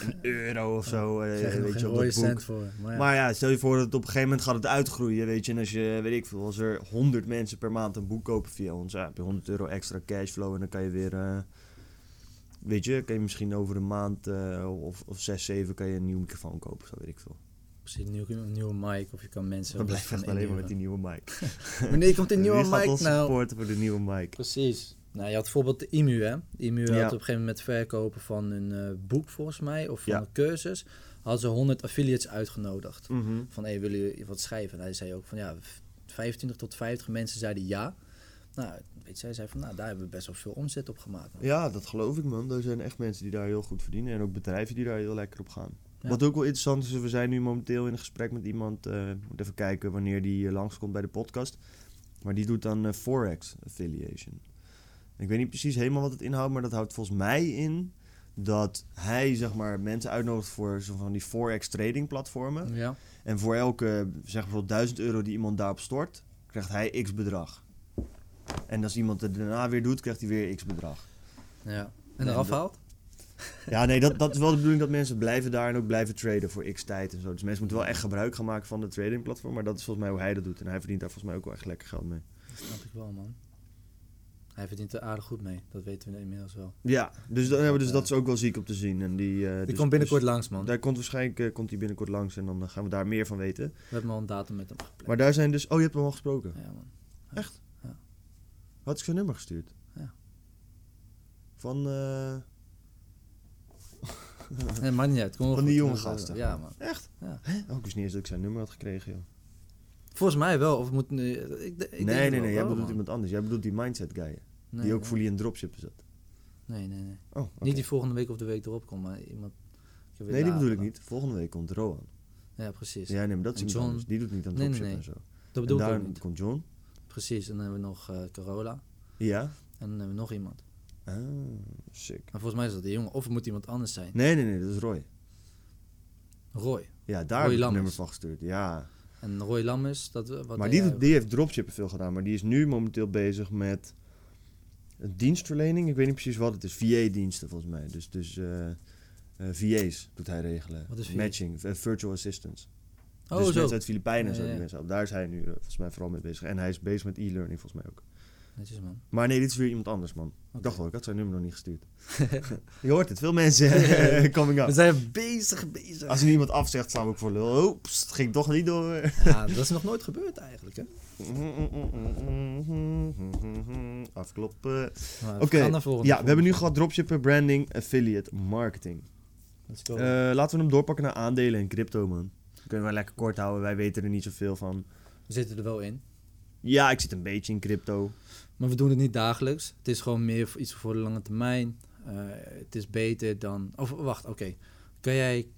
een euro of zo. eh, Krijg je nog weet je, geen op rode dat boek. cent voor. Maar ja, Maar ja, stel je voor dat het op een gegeven moment gaat het uitgroeien, weet je. En als je, weet ik veel, als er 100 mensen per maand een boek kopen via ons, ja, heb je 100 euro extra cashflow en dan kan je weer, eh, weet je, kan je misschien over een maand eh, of, of zes, zeven kan je een nieuwe microfoon kopen, zo weet ik veel. precies een nieuwe, een nieuwe mic of je kan mensen... We blijven echt alleen maar met die nieuwe mic. Wanneer komt een nieuwe Wie gaat mic ons nou? supporten voor de nieuwe mic? Precies. Nou, je had bijvoorbeeld de IMU, hè? IMU had op een gegeven moment verkopen van een eh, boek, volgens mij, of van een cursus, hadden ze 100 affiliates uitgenodigd. Mhm. Van, hé, willen jullie wat schrijven? En hij zei ook van, ja, v- 25 tot 50 mensen zeiden ja. Nou, weet je, hij zei van, nou, daar hebben we best wel veel omzet op gemaakt. Ja, dat geloof ik man. Er zijn echt mensen die daar heel goed verdienen en ook bedrijven die daar heel lekker op gaan. Ja. Wat ook wel interessant is, we zijn nu momenteel in een gesprek met iemand. eh moet even kijken wanneer die eh, langskomt bij de podcast. Maar die doet dan Forex affiliation. Ik weet niet precies helemaal wat het inhoudt, maar dat houdt volgens mij in dat hij zeg maar mensen uitnodigt voor zo van die Forex trading platformen. Ja, En voor elke zeg bijvoorbeeld 1000 euro die iemand daarop stort, krijgt hij x bedrag. En als iemand het daarna weer doet, krijgt hij weer x bedrag. ja. En eraf haalt? Ja, nee, dat, dat is wel de bedoeling dat mensen blijven daar en ook blijven traden voor x tijd en zo. Dus mensen moeten wel echt gebruik gaan maken van de tradingplatform. Maar dat is volgens mij hoe hij dat doet. En hij verdient daar volgens mij ook wel echt lekker geld mee. Dat snap ik wel, man. Hij verdient er aardig goed mee. Dat weten we inmiddels wel. Ja, dus, dan, we dus dat is ook wel ziek om te zien. En die, eh, Die dus- komt binnenkort dus langs, man. Daar komt waarschijnlijk eh, komt hij binnenkort langs en dan eh, gaan we daar meer van weten. We hebben al een datum met hem gepland. Maar daar zijn dus... Oh, je hebt hem al gesproken. Ja, man. Echt? Ja. Had ik zijn nummer gestuurd? Ja. Van... eh, Nee, maar niet uit. Kom Van die jonge Dat eh, gasten. Ja, man. Echt? Ja. Hè? Oh, ik wist niet eens dat ik zijn nummer had gekregen, joh. Volgens mij wel. Of moet nu... Ik, ik nee, nee, wel, nee. Jij wel, bedoelt man. iemand anders. Jij bedoelt die mindset guy. Nee, die ook nee. fully in dropshippen zat. Nee, nee, nee. Oh. Niet die volgende week of de week erop komt, maar iemand... Nee, die bedoel ik niet. Volgende week komt Rowan. Ja, precies. Ja, nee, maar dat is John- anders. Die doet niet aan Nee, nee, dropshippen nee. en zo. Dat bedoel en ik niet. komt John. Precies. En dan hebben we nog eh Carola. Ja. En dan hebben we nog iemand. Ah, sick. Maar volgens mij is dat de jongen. Of het moet iemand anders zijn. Nee, nee, nee, dat is Roy. Roy. Ja, daar Roy heb ik het nummer van gestuurd. Ja. En Roy Lammers, dat, wat maar die, die heeft dropshippen veel gedaan. Maar die is nu momenteel bezig met een dienstverlening. Ik weet niet precies wat het is. VA-diensten volgens mij. Dus, dus eh, eh, VA's doet hij regelen. Wat is VA? Matching, eh, virtual assistants. Oh, dus zo. mensen uit Filipijnen en Ja, zo. ja. Daar is hij nu volgens mij vooral mee bezig. En hij is bezig met e-learning volgens mij ook. Netjes, man. Maar nee, dit is weer iemand anders, man. Ik dacht wel, ik had zijn nummer nog niet gestuurd. Je hoort het, veel mensen coming We up. zijn bezig, bezig. Als er iemand afzegt, slaan we ook voor lul. Oeps, het ging toch niet door. Ja, dat is nog nooit gebeurd eigenlijk, hè? Afkloppen. Maar Oké, we volgende. ja, we hebben nu gehad dropshippen, branding, affiliate, marketing. Let's go. Eh, laten we hem doorpakken naar aandelen en crypto, man. Kunnen we lekker kort houden, wij weten er niet zoveel van. we zitten er wel in. Ja, ik zit een beetje in crypto. Maar we doen het niet dagelijks. Het is gewoon meer iets voor de lange termijn. Eh, het is beter dan... Of wacht, oké. Kan jij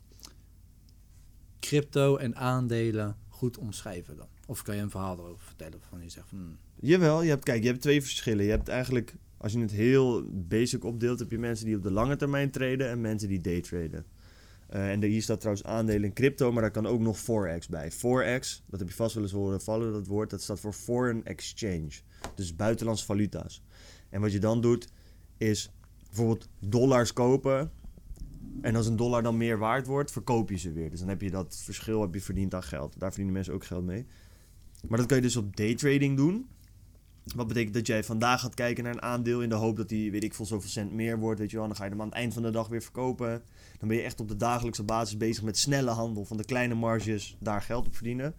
crypto en aandelen goed omschrijven dan? Of kan je een verhaal erover vertellen van je zegt van... hmm, Jawel, je hebt, kijk, je hebt twee verschillen. Je hebt eigenlijk, als je het heel basic opdeelt, heb je mensen die op de lange termijn traden en mensen die daytraden. Eh en hier staat trouwens aandelen in crypto, maar daar kan ook nog Forex bij. Forex, dat heb je vast wel eens horen vallen, dat woord, dat staat voor Foreign Exchange. Dus buitenlandse valuta's. En wat je dan doet, is bijvoorbeeld dollars kopen. En als een dollar dan meer waard wordt, verkoop je ze weer. Dus dan heb je dat verschil heb je verdiend aan geld. Daar verdienen mensen ook geld mee. Maar dat kan je dus op daytrading doen. Wat betekent dat jij vandaag gaat kijken naar een aandeel in de hoop dat die, weet ik veel, zoveel cent meer wordt. Weet je wel. Dan ga je hem aan het eind van de dag weer verkopen. Dan ben je echt op de dagelijkse basis bezig met snelle handel van de kleine marges, daar geld op verdienen.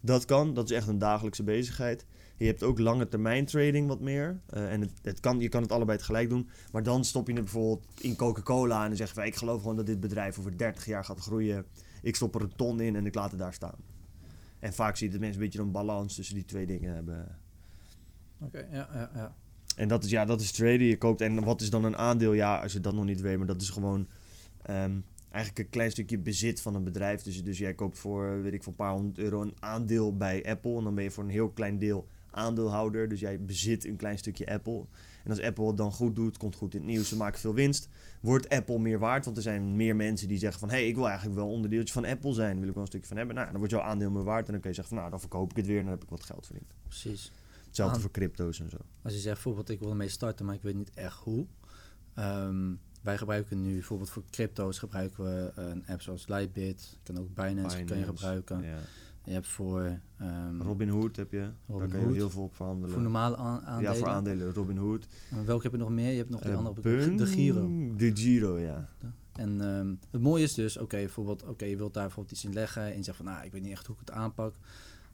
Dat kan, dat is echt een dagelijkse bezigheid. Je hebt ook lange termijn trading wat meer. Eh, en het, het kan, je kan het allebei tegelijk doen. Maar dan stop je het bijvoorbeeld in Coca-Cola en dan zeg je van ik geloof gewoon dat dit bedrijf over 30 jaar gaat groeien. Ik stop er een ton in en ik laat het daar staan. En vaak zie je dat mensen een beetje een balans tussen die twee dingen hebben. Oké, ja, ja, ja. En dat is, ja, dat is traden. Je koopt. En wat is dan een aandeel? Ja, als je dat nog niet weet, maar dat is gewoon ehm, eigenlijk een klein stukje bezit van een bedrijf. Dus, dus jij koopt voor, weet ik, voor een paar honderd euro een aandeel bij Apple. En dan ben je voor een heel klein deel aandeelhouder. Dus jij bezit een klein stukje Apple. En als Apple het dan goed doet, komt goed in het nieuws, ze maken veel winst. Wordt Apple meer waard? Want er zijn meer mensen die zeggen van... hé, hey, ik wil eigenlijk wel onderdeeltje van Apple zijn. Wil ik wel een stukje van hebben. Nou, dan wordt jouw aandeel meer waard. En dan kun je zeggen van... nou, dan verkoop ik het weer en dan heb ik wat geld verdiend. Precies. Hetzelfde Aan- voor crypto's en zo. Als je zegt bijvoorbeeld, ik wil ermee starten, maar ik weet niet echt hoe. Ehm, wij gebruiken nu bijvoorbeeld voor crypto's gebruiken we een app zoals Lightbit. Kan ook Binance, kan je Binance, gebruiken. Ja. Je hebt voor, ehm, Robinhood heb je. Daar kan je heel veel op verhandelen. voor normale aan- aandelen. Ja, voor aandelen. Robinhood. En welke heb je nog meer? Je hebt nog die Eh, andere, Bun- de Giro. De Giro, ja. En ehm, het mooie is dus, oké, bijvoorbeeld, oké, je wilt daar bijvoorbeeld iets in leggen en je zegt van, nou, ik weet niet echt hoe ik het aanpak.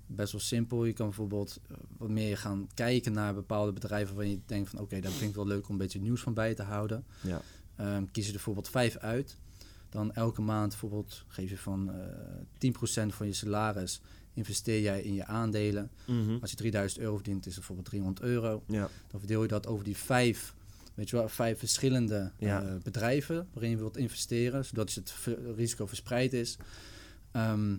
Best wel simpel. Je kan bijvoorbeeld eh, wat meer gaan kijken naar bepaalde bedrijven waarvan je denkt van, oké, daar vind ik wel leuk om een beetje nieuws van bij te houden. Ja. Ehm, kies je er bijvoorbeeld vijf uit. Dan elke maand bijvoorbeeld geef je van eh 10% van je salaris investeer jij in je aandelen. Mhm. Als je 3000 euro verdient, is het bijvoorbeeld 300 euro. Ja. Dan verdeel je dat over die vijf, weet je wel, vijf verschillende Ja. eh, bedrijven waarin je wilt investeren, zodat het risico verspreid is. Ehm,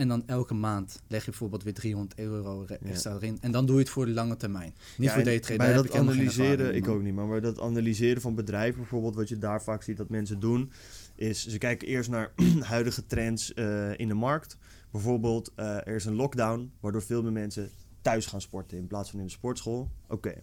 en dan elke maand leg je bijvoorbeeld weer 300 euro re- Ja. extra erin. En dan doe je het voor de lange termijn. Niet Ja, voor. Bij daar dat ik analyseren, ik ook niet, maar dat analyseren van bedrijven bijvoorbeeld, wat je daar vaak ziet dat mensen doen, is ze kijken eerst naar huidige trends eh, in de markt. Bijvoorbeeld, eh, er is een lockdown, waardoor veel meer mensen thuis gaan sporten in plaats van in de sportschool. Oké.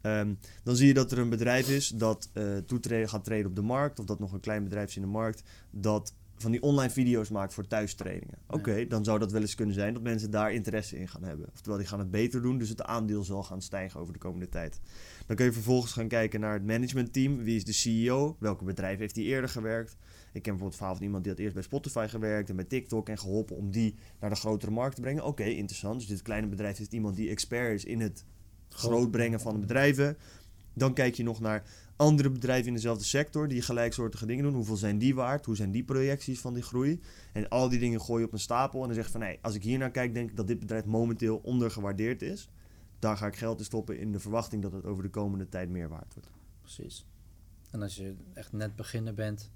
Ehm, dan zie je dat er een bedrijf is dat eh toetreden, gaat treden op de markt, of dat nog een klein bedrijf is in de markt, dat van die online video's maakt voor thuistrainingen. Oké, dan zou dat wel eens kunnen zijn dat mensen daar interesse in gaan hebben. Oftewel, die gaan het beter doen, dus het aandeel zal gaan stijgen over de komende tijd. Dan kun je vervolgens gaan kijken naar het managementteam. Wie is de CEO? Welke bedrijf heeft hij eerder gewerkt? Ik ken bijvoorbeeld het verhaal van iemand die had eerst bij Spotify gewerkt en bij TikTok en geholpen om die naar de grotere markt te brengen. Oké, interessant. Dus dit kleine bedrijf heeft iemand die expert is in het groot brengen van de bedrijven. Dan kijk je nog naar andere bedrijven in dezelfde sector die gelijksoortige dingen doen. Hoeveel zijn die waard? Hoe zijn die projecties van die groei? En al die dingen gooi je op een stapel en dan zeg je van... nee, als ik hier naar kijk, denk ik dat dit bedrijf momenteel ondergewaardeerd is. Daar ga ik geld in stoppen in de verwachting dat het over de komende tijd meer waard wordt. Precies. En als je echt net beginner bent,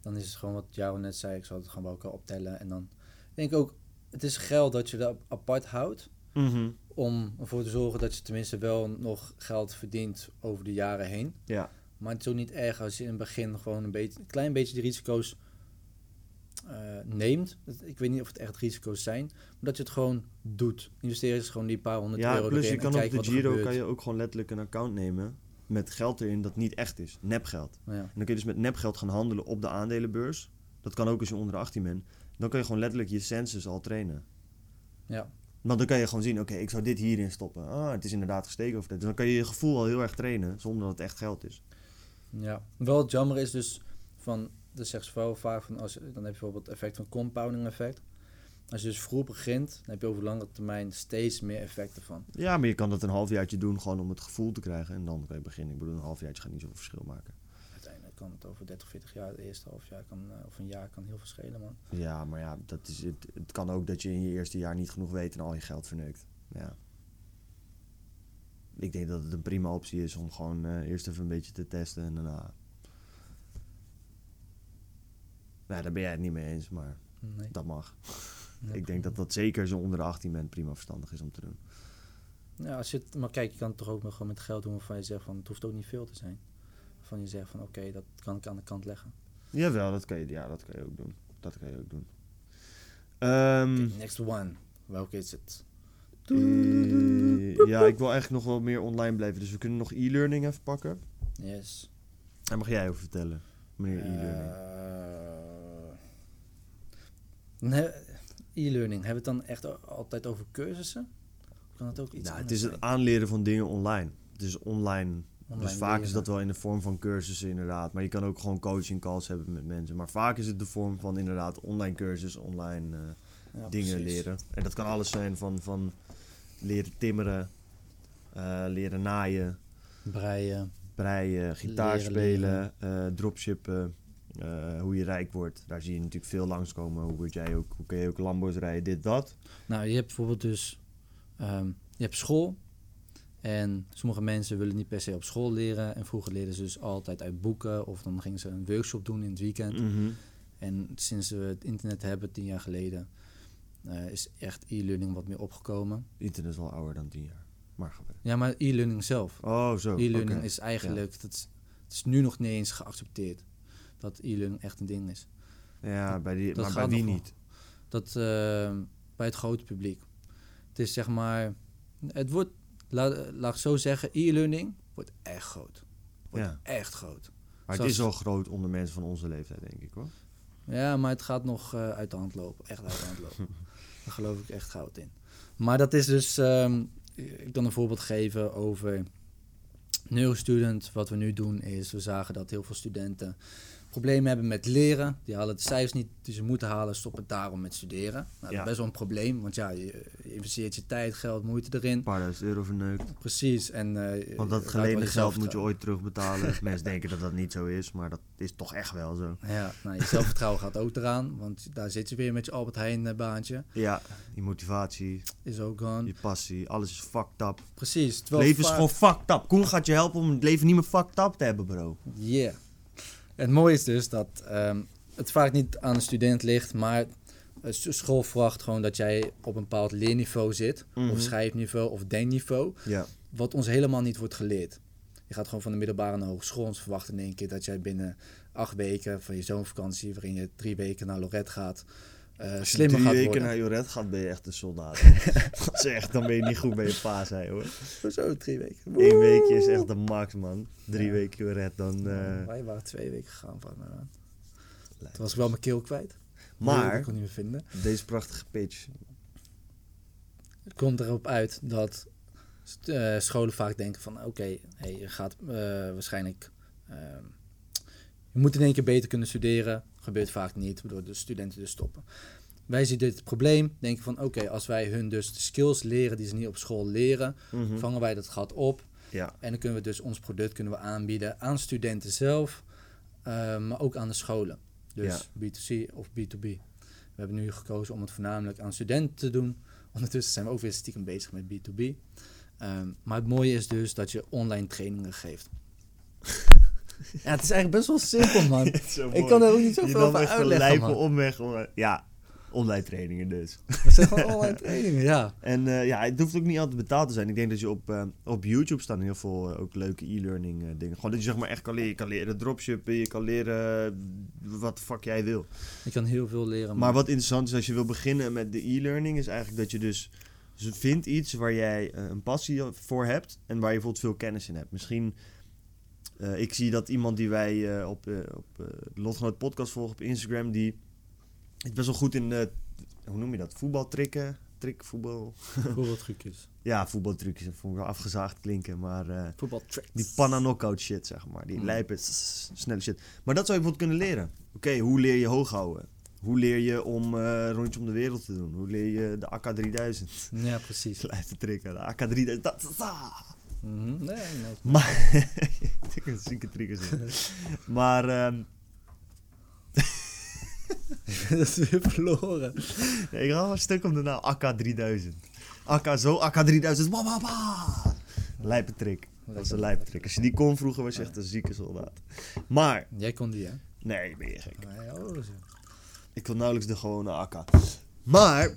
dan is het gewoon wat Jaro net zei. Ik zal het gewoon bij elkaar optellen. En dan denk ik ook, het is geld dat je dat apart houdt. Mhm. om ervoor te zorgen dat je tenminste wel nog geld verdient over de jaren heen. Ja. Maar het is ook niet erg als je in het begin gewoon een, beetje, een klein beetje die risico's eh, neemt. Ik weet niet of het echt risico's zijn, maar dat je het gewoon doet. Investeer is gewoon die paar honderd Ja, euro plus erin je kan op de Giro kan je ook gewoon letterlijk een account nemen met geld erin dat niet echt is. Nepgeld. Ja. En dan kun je dus met nepgeld gaan handelen op de aandelenbeurs. Dat kan ook als je onder de 18 bent. Dan kan je gewoon letterlijk je senses al trainen. Ja. Want dan kan je gewoon zien, oké, ik zou dit hierin stoppen. Ah, het is inderdaad gestegen of dit. Dus dan kan je je gevoel al heel erg trainen, zonder dat het echt geld is. Ja, wel het jammer is dus van, dat zegt ze wel vaak van, als, je- dan heb je bijvoorbeeld het effect van compounding effect. Als je dus vroeg begint, dan heb je over langere termijn steeds meer effecten van. Ja, maar je kan dat een halfjaartje doen, gewoon om het gevoel te krijgen. En dan kan je beginnen. Ik bedoel, een halfjaartje gaat niet zoveel verschil maken. Uiteindelijk kan het over 30, 40 jaar, het eerste half jaar kan, eh, of een jaar kan heel veel schelen, man. Ja, maar ja, dat is het, het kan ook dat je in je eerste jaar niet genoeg weet en al je geld verneukt. Ja. Ik denk dat het een prima optie is om gewoon eh, eerst even een beetje te testen en daarna... Nou, daar ben jij het niet mee eens, maar Nee. dat mag. Ja. Ik denk dat dat zeker je onder de 18 bent prima verstandig is om te doen. Ja, als je het, maar kijk, je kan het toch ook nog gewoon met geld doen waarvan je zegt van, het hoeft ook niet veel te zijn. Waarvan je zegt van, oké, dat kan ik aan de kant leggen. Jawel, dat kan je, ja, dat kan je ook doen. Dat kan je ook doen. Ehm, next one. Welke is het? Eh, ja, ik wil eigenlijk nog wel meer online blijven. Dus we kunnen nog e-learning even pakken. Yes. Daar mag jij over vertellen, meneer e-learning. Eh, nee, E-learning, hebben we het dan echt altijd over cursussen? Of kan het ook iets Nou, het is het zijn? aanleren van dingen online. Het is online. Online dus vaak is dat wel in de vorm van cursussen inderdaad. Maar je kan ook gewoon coaching calls hebben met mensen. Maar vaak is het de vorm van inderdaad online cursus, online eh, Ja, dingen precies. leren. En dat kan alles zijn van, van leren timmeren, eh, leren naaien, Breien. breien, gitaar spelen, eh, dropshippen, eh, hoe je rijk wordt. Daar zie je natuurlijk veel langskomen. Hoe, word jij ook, hoe kun je ook Lambo's rijden, dit, dat. Nou, je hebt bijvoorbeeld dus, ehm, je hebt school. En sommige mensen willen niet per se op school leren. En vroeger leerden ze dus altijd uit boeken. Of dan gingen ze een workshop doen in het weekend. Mhm. En sinds we het internet hebben, tien jaar geleden, eh, is echt e-learning wat meer opgekomen. Internet is wel ouder dan tien jaar. Maar. Ja, maar e-learning zelf. Oh, zo. E-learning is eigenlijk, dat is, het is nu nog niet eens geaccepteerd. Dat e-learning echt een ding is. Ja, bij die, dat maar bij wie niet? Dat eh, bij het grote publiek. Het is zeg maar, het wordt, laat, laat ik zo zeggen, e-learning wordt echt groot. Wordt Ja. echt groot. Maar Zoals- het is al groot onder mensen van onze leeftijd, denk ik hoor. Ja, maar het gaat nog eh, uit de hand lopen. Echt uit de hand lopen. Geloof ik echt goud in. Maar dat is dus... ehm, ik kan een voorbeeld geven over Neurostudent. Wat we nu doen is, we zagen dat heel veel studenten problemen hebben met leren. Die halen de cijfers niet die ze moeten halen, stoppen daarom met studeren. Nou, dat Ja. is best wel een probleem, want ja, je, je investeert je tijd, geld, moeite erin. Een paar duizend euro verneukt. Precies. En, eh, Want dat geleende geld moet je ooit terugbetalen. Mensen denken dat dat niet zo is, maar dat is toch echt wel zo. Ja, nou, je zelfvertrouwen gaat ook eraan, want daar zit je weer met je Albert Heijn eh, baantje. Ja, je motivatie, Is ook gone. je passie, alles is fucked up. Precies. Leven is gewoon fucked up. Koen gaat je helpen om het leven niet meer fucked up te hebben, bro. Yeah. Het mooie is dus dat ehm, het vaak niet aan de student ligt, maar eh, school verwacht gewoon dat jij op een bepaald leerniveau zit, Mhm. of schrijfniveau of denkniveau, Ja. wat ons helemaal niet wordt geleerd. Je gaat gewoon van de middelbare naar hogeschool en verwachten in één keer dat jij binnen acht weken van je zomervakantie, waarin je drie weken naar Lorette gaat, eh, Als je slimmer drie gaat weken worden. naar Joret gaat, ben je echt een soldaat. dat is echt, dan ben je niet goed bij je pa, zei hoor. Zo, drie weken. Eén weekje is echt de max, man. Drie Ja. weken Joret, dan... eh, Wij waren twee weken gegaan van mij aan. lijkt Toen was ik wel mijn keel kwijt. Ik Maar, kon niet meer vinden. deze prachtige pitch. Het komt erop uit dat eh, scholen vaak denken van... oké, hey, je gaat eh, waarschijnlijk... ehm, je moet in één keer beter kunnen studeren. Gebeurt vaak niet, waardoor de studenten dus stoppen. Wij zien dit probleem, denken van... oké, als wij hun dus de skills leren die ze niet op school leren... Mhm. vangen wij dat gat op. Ja, En dan kunnen we dus ons product kunnen we aanbieden aan studenten zelf... eh, maar ook aan de scholen. Dus B2C of B2B. We hebben nu gekozen om het voornamelijk aan studenten te doen. Ondertussen zijn we ook weer stiekem bezig met B2B. Ehm, maar het mooie is dus dat je online trainingen geeft. ja, het is eigenlijk best wel simpel, man. Ik kan er ook niet Je zoveel over uitleggen, lijpe man. omweg. Ja, Online trainingen dus. Dat zijn gewoon online trainingen, ja. En eh, ja, het hoeft ook niet altijd betaald te zijn. Ik denk dat je op, eh, op YouTube staan heel veel eh, ook leuke e-learning dingen. Gewoon dat je zeg maar echt kan leren. Je kan leren dropshippen, je kan leren wat de fuck jij wil. Je kan heel veel leren. Maar wat interessant is als je wil beginnen met de e-learning, is eigenlijk dat je dus, dus vindt iets waar jij een passie voor hebt en waar je bijvoorbeeld veel kennis in hebt. Misschien, eh, ik zie dat iemand die wij eh, op, eh, op eh, de Lotgenoot podcast volgen op Instagram, die is best wel goed in, eh, hoe noem je dat, voetbaltrikken, trick, voetbal. voetbaltrucjes. Ja, voetbaltrucjes, dat vond ik wel afgezaagd klinken, maar eh, Voetbaltricks. die panna knockout shit, zeg maar. Die Mm. lijpe, s- snelle shit. Maar dat zou je bijvoorbeeld kunnen leren. Oké, hoe leer je hoog houden? Hoe leer je om eh rondje om de wereld te doen? Hoe leer je de AK-3000? Ja, precies. Lijpe trikken, de AK-3000. Dat, dat, dat. Mhm. Nee, nee. Maar, ik heb zieke triggers. Maar, ehm, dat is weer verloren. ik ga een stuk om de naam AK-3000. AK zo, AK-3000, ba, ba, ba. Lijpe trick. Dat is een lijpe trick. Als je die kon vroeger, was je echt een zieke soldaat. Maar, Jij kon die, hè? nee, ben je gek. Nee, oh. Ik wil nauwelijks de gewone AK. Maar,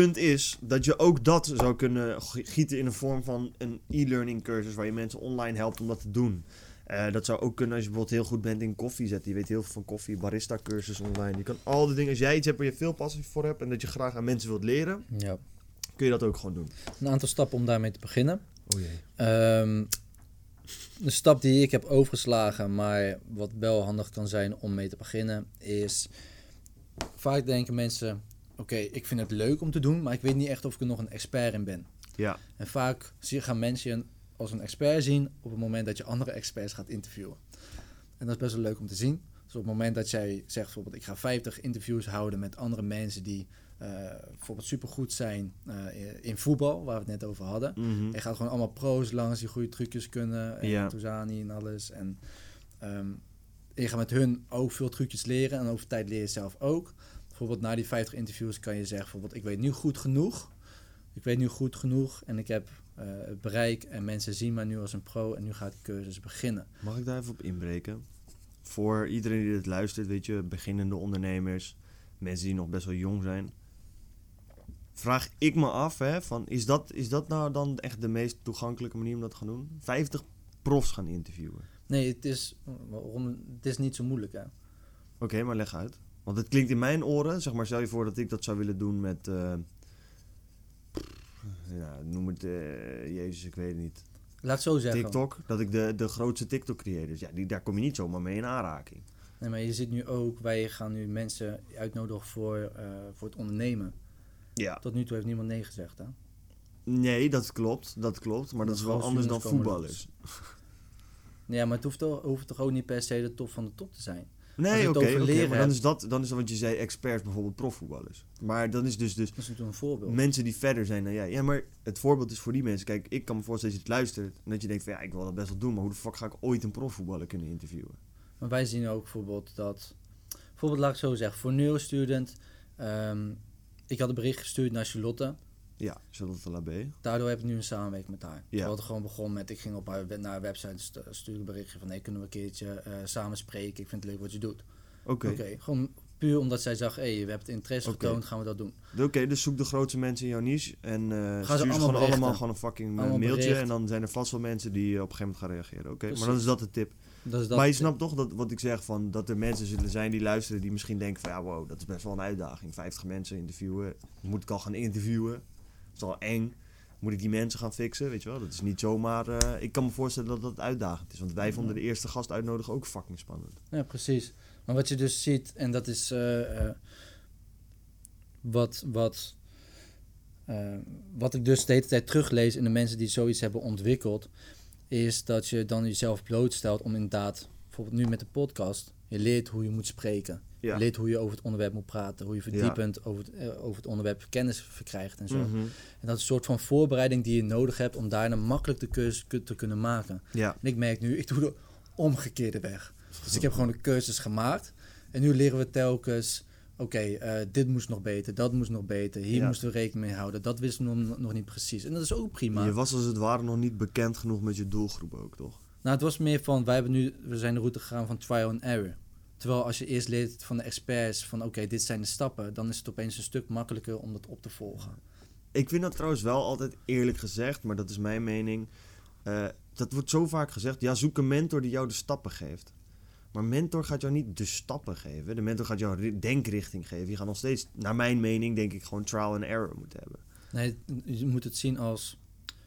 punt is dat je ook dat zou kunnen gieten in de vorm van een e-learning cursus waar je mensen online helpt om dat te doen. Eh, dat zou ook kunnen als je bijvoorbeeld heel goed bent in koffie zetten. Je weet heel veel van koffie, barista cursus online. Je kan al die dingen, als jij iets hebt waar je veel passie voor hebt en dat je graag aan mensen wilt leren, Ja. kun je dat ook gewoon doen. Een aantal stappen om daarmee te beginnen. Oh jee. Ehm de stap die ik heb overgeslagen, maar wat wel handig kan zijn om mee te beginnen, is vaak denken mensen: oké, ik vind het leuk om te doen, maar ik weet niet echt of ik er nog een expert in ben. Ja, En vaak zie- gaan mensen je als een expert zien op het moment dat je andere experts gaat interviewen. En dat is best wel leuk om te zien. Dus op het moment dat jij zegt bijvoorbeeld ik ga 50 interviews houden met andere mensen die eh, bijvoorbeeld supergoed zijn eh, in voetbal, waar we het net over hadden. mhm. Je gaat gewoon allemaal pro's langs die goede trucjes kunnen. En Ja. Touzani en alles. En ehm, je gaat met hun ook veel trucjes leren. En over tijd leer je zelf ook. Bijvoorbeeld na die 50 interviews kan je zeggen... bijvoorbeeld ik weet nu goed genoeg. Ik weet nu goed genoeg. En ik heb eh, het bereik. En mensen zien mij nu als een pro. En nu gaat de cursus beginnen. Mag ik daar even op inbreken? Voor iedereen die dit luistert, weet je, beginnende ondernemers, mensen die nog best wel jong zijn. Vraag ik me af, hè, van, is, dat, is dat nou dan echt de meest toegankelijke manier om dat te gaan doen? 50 profs gaan interviewen. Nee, het is, waarom, het is niet zo moeilijk hè. Oké, maar leg uit. Want het klinkt in mijn oren, zeg maar, stel je voor dat ik dat zou willen doen met, eh, ja, noem het, eh, jezus, ik weet het niet. Laat ik zo zeggen. TikTok, dat ik de, de grootste TikTok-creators, ja, die, daar kom je niet zomaar mee in aanraking. Nee, maar je zit nu ook, wij gaan nu mensen uitnodigen voor, eh, voor het ondernemen. Ja. Tot nu toe heeft niemand nee gezegd, hè? Nee, dat klopt, dat klopt. Maar dat is wel anders dan voetballers. Ja, maar het hoeft toch, hoeft toch ook niet per se de top van de top te zijn? Nee, oké, leren maar dan is dat, dan is dat wat je zei, experts, bijvoorbeeld profvoetballers. Maar dan is dus, dus Dat is natuurlijk een voorbeeld. mensen die verder zijn dan jij. Ja, maar het voorbeeld is voor die mensen. Kijk, ik kan me voorstellen dat je het luistert en dat je denkt van ja, ik wil dat best wel doen, maar hoe de fuck ga ik ooit een profvoetballer kunnen interviewen? Maar wij zien ook bijvoorbeeld dat... Bijvoorbeeld, laat ik zo zeggen, voor Neurostudent... ehm ik had een bericht gestuurd naar Charlotte. Ja, Charlotte Labé. Daardoor heb ik nu een samenwerking met haar. Ja. Het gewoon begon met... Ik ging op haar, naar haar website stu- stuurde een berichtje van... Hey, kunnen we een keertje eh, samen spreken? Ik vind het leuk wat je doet. Oké, Oké, gewoon puur omdat zij zag... Hé, hey, we hebben interesse getoond, gaan we dat doen. Oké, dus zoek de grootste mensen in jouw niche en ze stuur ze allemaal gewoon allemaal gewoon een fucking eh, Allemaal mailtje en dan zijn er vast wel mensen die op een gegeven moment gaan reageren. Oké, maar dan is dat de tip. Dat is dat maar je snapt toch dat, wat ik zeg, van, dat er mensen zullen zijn die luisteren die misschien denken van ja, wow, dat is best wel een uitdaging. 50 mensen interviewen, moet ik al gaan interviewen? Is al eng. Moet ik die mensen gaan fixen, weet je wel? Dat is niet zomaar... eh, ik kan me voorstellen dat dat uitdagend is. Want wij vonden de eerste gast uitnodigen ook fucking spannend. Ja, precies. Maar wat je dus ziet, en dat is eh, eh, wat, wat, wat ik dus de hele tijd teruglees in de mensen die zoiets hebben ontwikkeld, is dat je dan jezelf blootstelt om inderdaad, bijvoorbeeld nu met de podcast, je leert hoe je moet spreken. Ja. Leert hoe je over het onderwerp moet praten, hoe je verdiepend over, het, eh, over het onderwerp kennis verkrijgt en zo. Mhm. En dat is een soort van voorbereiding die je nodig hebt om daarna makkelijk de cursus te kunnen maken. Ja, En ik merk nu, ik doe de omgekeerde weg. Dus ik heb gewoon de cursus gemaakt. En nu leren we telkens, oké, eh, dit moest nog beter, dat moest nog beter. Hier Ja. moesten we rekening mee houden. Dat wisten we nog, nog niet precies. En dat is ook prima. je was als het ware nog niet bekend genoeg met je doelgroep ook, toch? Nou, het was meer van, wij hebben nu, we zijn de route gegaan van trial and error. Terwijl als je eerst leert van de experts van oké, dit zijn de stappen, dan is het opeens een stuk makkelijker om dat op te volgen. Ik vind dat trouwens wel altijd eerlijk gezegd, maar dat is mijn mening. Eh, dat wordt zo vaak gezegd. Ja, zoek een mentor die jou de stappen geeft. Maar mentor gaat jou niet de stappen geven. De mentor gaat jou ri- denkrichting geven. Je gaat nog steeds, naar mijn mening, denk ik, gewoon trial and error moeten hebben. Nee, je moet het zien als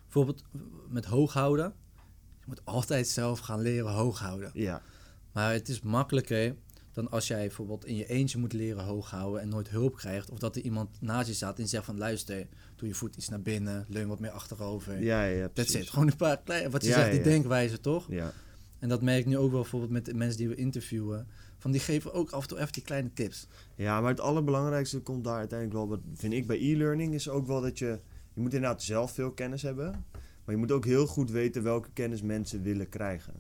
bijvoorbeeld met hoog houden. Je moet altijd zelf gaan leren hoog houden. Ja, Maar het is makkelijker dan als jij bijvoorbeeld in je eentje moet leren hoog houden en nooit hulp krijgt. Of dat er iemand naast je staat en zegt van luister, doe je voet iets naar binnen, leun wat meer achterover. ja, ja. That's precies. it. Gewoon een paar kleine, wat je Ja, zegt, die ja. denkwijze toch? Ja, En dat merk ik nu ook wel bijvoorbeeld met de mensen die we interviewen. Van die geven ook af en toe even die kleine tips. Ja, maar het allerbelangrijkste komt daar uiteindelijk wel, wat vind ik bij e-learning, is ook wel dat je, je moet inderdaad zelf veel kennis hebben. Maar je moet ook heel goed weten welke kennis mensen willen krijgen.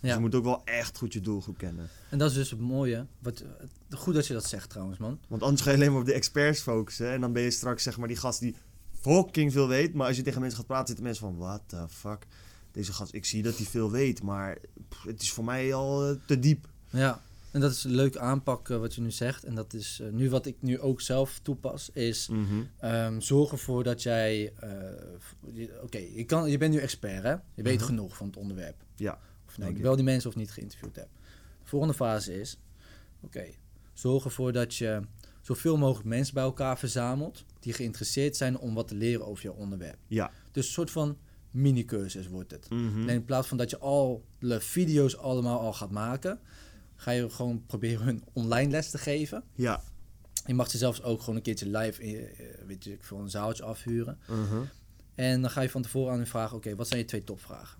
Dus je moet ook wel echt goed je doelgroep kennen. En dat is dus het mooie. Wat, goed dat je dat zegt trouwens, man. Want anders ga je alleen maar op de experts focussen. En dan ben je straks zeg maar die gast die fucking veel weet. Maar als je tegen mensen gaat praten, zitten mensen van, what the fuck. Deze gast, ik zie dat hij veel weet, maar pff, het is voor mij al eh, te diep. Ja, en dat is een leuk aanpak eh, wat je nu zegt. En dat is eh, nu wat ik nu ook zelf toepas, is ehm, zorg ervoor dat jij... eh, je- Oké, je je bent nu expert, hè? Je weet Mhm. genoeg van het onderwerp. Ja, Denk wel die mensen of niet geïnterviewd hebt. De volgende fase is, oké, zorg ervoor dat je zoveel mogelijk mensen bij elkaar verzamelt die geïnteresseerd zijn om wat te leren over jouw onderwerp. Ja. Dus een soort van mini-cursus wordt het. Mhm. Alleen in plaats van dat je alle video's allemaal al gaat maken, ga je gewoon proberen een online les te geven. Ja. Je mag ze zelfs ook gewoon een keertje live, in, eh, weet je, voor een zaaltje afhuren. Mhm. En dan ga je van tevoren aan hun vragen, oké, wat zijn je twee topvragen?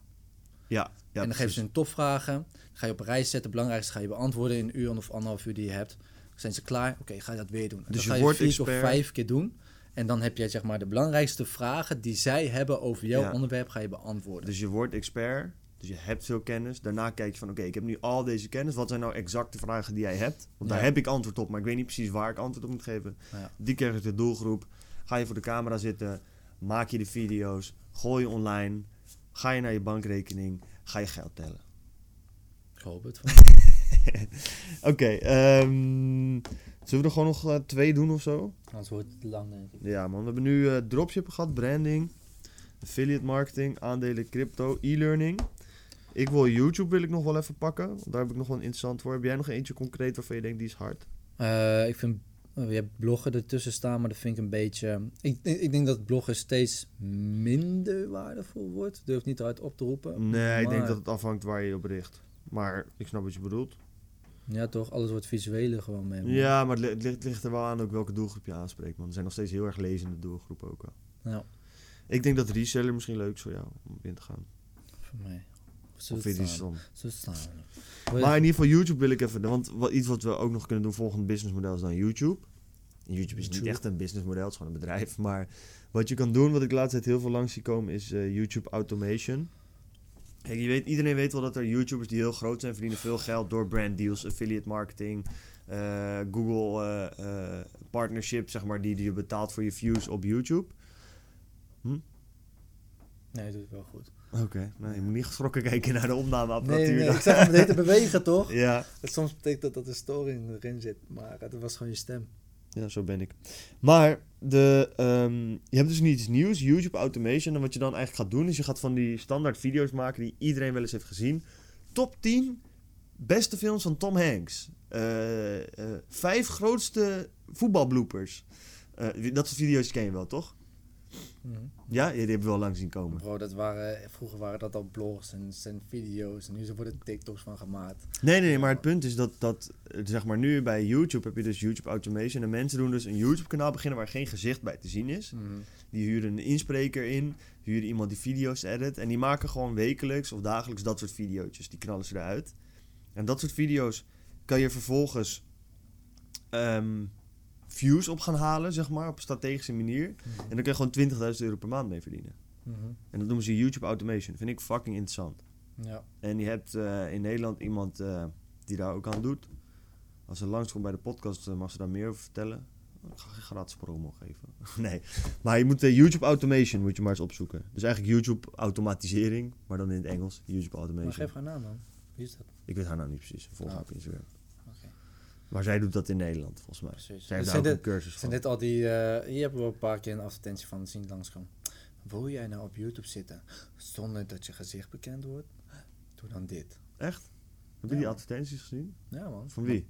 Ja, ja, en dan geven ze hun topvragen. Dan ga je op een rij zetten. Het belangrijkste ga je beantwoorden in een uur of anderhalf uur die je hebt. Zijn ze klaar? Oké, ga je dat weer doen. En Dus je ga je wordt vier expert. of vijf keer doen. En dan heb je zeg maar de belangrijkste vragen die zij hebben over jouw Ja. onderwerp ga je beantwoorden. Dus je wordt expert, dus je hebt veel kennis. Daarna kijk je van, oké, ik heb nu al deze kennis. Wat zijn nou exact de vragen die jij hebt? Want daar Ja. heb ik antwoord op, maar ik weet niet precies waar ik antwoord op moet geven. Ja. Die krijg ik de doelgroep. Ga je voor de camera zitten, maak je de video's, gooi je online, ga je naar je bankrekening, ga je geld tellen. Ik hoop het. Oké, ehm, zullen we er gewoon nog eh, twee doen of zo? Anders wordt het lang, denk ik. Ja man, we hebben nu eh dropship gehad, branding, affiliate marketing, aandelen, crypto, e-learning. Ik wil YouTube wil ik nog wel even pakken, daar heb ik nog wel een interessant voor. Heb jij nog eentje concreet waarvan je denkt die is hard? Eh, ik vind, je hebt bloggen ertussen staan, maar dat vind ik een beetje... Ik, ik denk dat bloggen steeds minder waardevol wordt. Durf niet eruit op te roepen. Nee, ik denk dat het afhangt waar je je op richt. Maar ik snap wat je bedoelt. Ja, toch? Alles wordt visueler gewoon mee. man. Ja, maar het li- het ligt, ligt er wel aan ook welke doelgroep je aanspreekt. Want er zijn nog steeds heel erg lezende doelgroepen ook wel. Ja, Ik denk dat reseller misschien leuk is voor jou om in te gaan. voor mij. Zo Of vind stom? Zo staan. Maar in ieder geval YouTube wil ik even... Want wat, iets wat we ook nog kunnen doen, volgend businessmodel is dan YouTube. YouTube is niet echt een businessmodel, het is gewoon een bedrijf. Maar wat je kan doen, wat ik de laatste tijd heel veel langs zie komen, is eh, YouTube automation. Kijk, je weet, iedereen weet wel dat er YouTubers die heel groot zijn, verdienen veel geld door branddeals, affiliate marketing, eh, Google eh, eh, partnership, zeg maar, die, die je betaalt voor je views op YouTube. Nee, dat doet het wel goed. Oké, nou, je moet niet geschrokken kijken naar de opnameapparatuur. Nee, nee, ik zag hem te bewegen, toch? Ja, Soms betekent dat dat een storing erin zit, maar het was gewoon je stem. Zo ben ik. Maar de, ehm, je hebt dus niet iets nieuws, YouTube Automation. En wat je dan eigenlijk gaat doen, is je gaat van die standaard video's maken die iedereen wel eens heeft gezien. Top 10 beste films van Tom Hanks. Eh, vijf grootste voetbalbloopers. Eh, dat soort video's ken je wel, toch? Ja, die heb je wel lang zien komen. Bro, dat waren, vroeger waren dat al blogs en, en video's en nu worden TikToks van gemaakt. Nee, nee, nee, maar het punt is dat, dat zeg maar nu bij YouTube heb je dus YouTube Automation. En mensen doen dus een YouTube kanaal beginnen waar geen gezicht bij te zien is. Die huren een inspreker in, huren iemand die video's edit. En die maken gewoon wekelijks of dagelijks dat soort video's. Die knallen ze eruit. En dat soort video's kan je vervolgens ehm, views op gaan halen, zeg maar, op een strategische manier. En dan kan je gewoon 20.000 euro per maand mee verdienen. En dat noemen ze YouTube Automation. Vind ik fucking interessant. Ja. En je hebt eh, in Nederland iemand eh, die daar ook aan doet. Als ze langskomt bij de podcast, eh, mag ze daar meer over vertellen. Ik ga geen gratis promo geven. nee. Maar je moet YouTube Automation moet je maar eens opzoeken. Dus eigenlijk YouTube automatisering, maar dan in het Engels. YouTube Maar Automation. geef haar naam man. Wie is dat? Ik weet haar nou niet precies. Volg haar op Instagram. Maar zij doet dat in Nederland, volgens mij. Precies. Zij heeft zijn daar ook dit- een cursus zijn van. dit al die... eh, hier hebben we een paar keer een advertentie van zien langskomen. Wil jij nou op YouTube zitten zonder dat je gezicht bekend wordt? Doe dan dit. Echt? Heb je Ja. die advertenties gezien? Ja man. Van wie?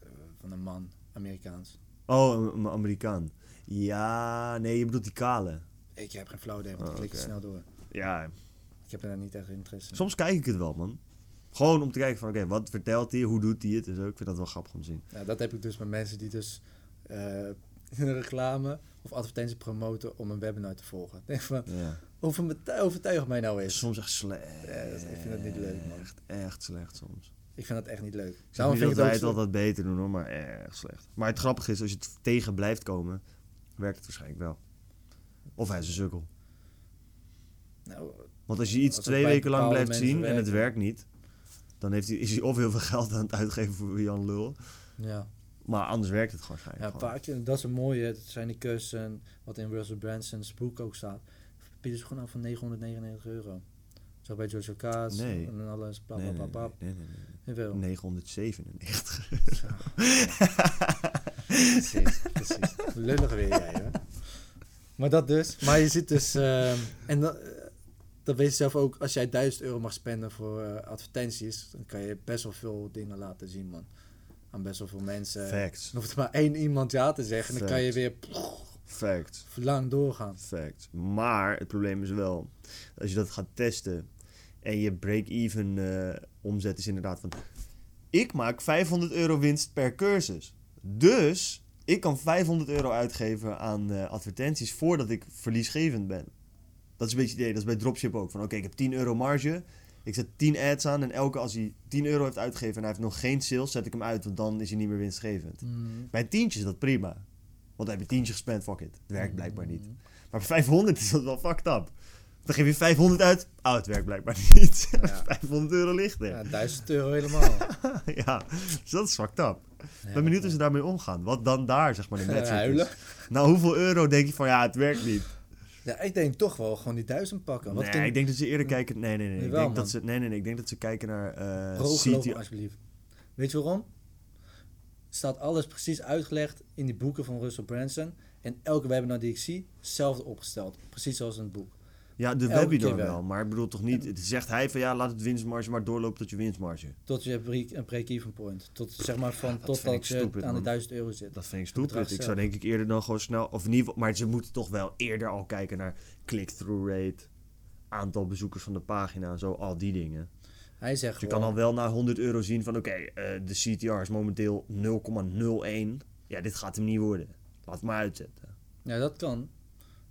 Eh, Van een man, Amerikaans. Oh, een, een Amerikaan. Ja, nee, je bedoelt die kale. Ik heb geen flauw idee, want Oh, ik klik er oké. snel door. Ja, Ik heb er niet echt interesse in. soms kijk ik het wel, man. Gewoon om te kijken van, oké, wat vertelt hij? Hoe doet hij het? Dus ook, ik vind dat wel grappig om te zien. Ja, dat heb ik dus met mensen die dus in een reclame of advertentie promoten om een webinar te volgen. Ik denk van, Ja. overtuig, overtuig mij nou eens. Soms echt slecht. Ja, dat- ik vind dat niet leuk, man. Echt, echt slecht soms. Ik vind dat echt niet leuk. Ik Daarom niet vind dat wij het altijd beter doen hoor, maar erg slecht. Maar het grappige is, als je het tegen blijft komen, werkt het waarschijnlijk wel. Of hij is een sukkel. zo- nou, Want als je iets Als twee weken lang blijft zien en het werkt niet, dan heeft hij, is hij of heel veel geld aan het uitgeven voor Jan Lul. ja. Maar anders werkt het gewoon Ja, eh, dat is een mooie. Het zijn die kussen, wat in Russell Branson's boek ook staat. Bieden ze gewoon aan voor 999 euro. Zo bij Jojo Kaas Nee. en alles. Bla, Nee, bla, nee, bla, nee, nee, nee, nee. Jawel. 997. Zo. precies, precies. Lullig weer jij, hè? Maar dat dus. Maar je ziet dus... ehm, en dat, eh, dat weet je zelf ook. Als jij 1000 euro mag spenden voor eh, advertenties... dan kan je best wel veel dingen laten zien, man. Aan best wel veel mensen. Facts. Dan hoeft maar één iemand ja te zeggen... en dan kan je weer Facts. lang doorgaan. Facts. Maar het probleem is wel, als je dat gaat testen en je break-even eh, omzet is inderdaad van... Ik maak 500 euro winst per cursus. Dus ik kan 500 euro uitgeven aan eh, advertenties voordat ik verliesgevend ben. Dat is een beetje het idee. Dat is bij dropship ook. Van oké, ik heb 10 euro marge. Ik zet 10 ads aan en elke als hij 10 euro heeft uitgegeven en hij heeft nog geen sales, zet ik hem uit. Want dan is hij niet meer winstgevend. Bij een tientje is dat prima. Want dan heb je tientje gespend, fuck it. Het werkt blijkbaar niet. Mm. Maar voor 500 is dat wel fucked up. Dan geef je 500 uit. Oh, het werkt blijkbaar niet. Ja. 500 euro ligt er. Ja, Ja. 1000 euro helemaal. dus dat is fucked up. Ik ben benieuwd hoe ze daarmee omgaan. Wat dan daar, zeg maar, de Ja, match is. Nou, hoeveel euro denk je van, ja, het werkt niet? Ja, ik denk toch wel gewoon die 1000 pakken. Wat nee, ik denk dat ze eerder kijken... Nee, nee, nee. Ik denk dat ze, nee, nee, nee. Ik denk dat ze kijken naar CT... alsjeblieft. Weet je waarom? Staat alles precies uitgelegd in die boeken van Russell Branson. En elke webinar die ik zie, hetzelfde opgesteld. Precies zoals in het boek. Ja, de Elke webinar wel. Maar ik bedoel toch niet... Het zegt hij van, ja, laat het winstmarge maar doorlopen tot je winstmarge. Tot je een break-even point. Tot zeg maar van dat vind ik je stupid, aan de man. 1000 euro zit. Dat vind ik stupid. Ik zou denk ik eerder dan gewoon snel... Of in ieder geval... Maar ze moeten toch wel eerder al kijken naar click-through rate... Aantal bezoekers van de pagina, zo al die dingen. Hij zegt Dus je gewoon, kan al wel na 100 euro zien van... Oké, eh, de CTR is momenteel 0,01. Ja, dit gaat hem niet worden. Laat het maar uitzetten. Ja, dat kan.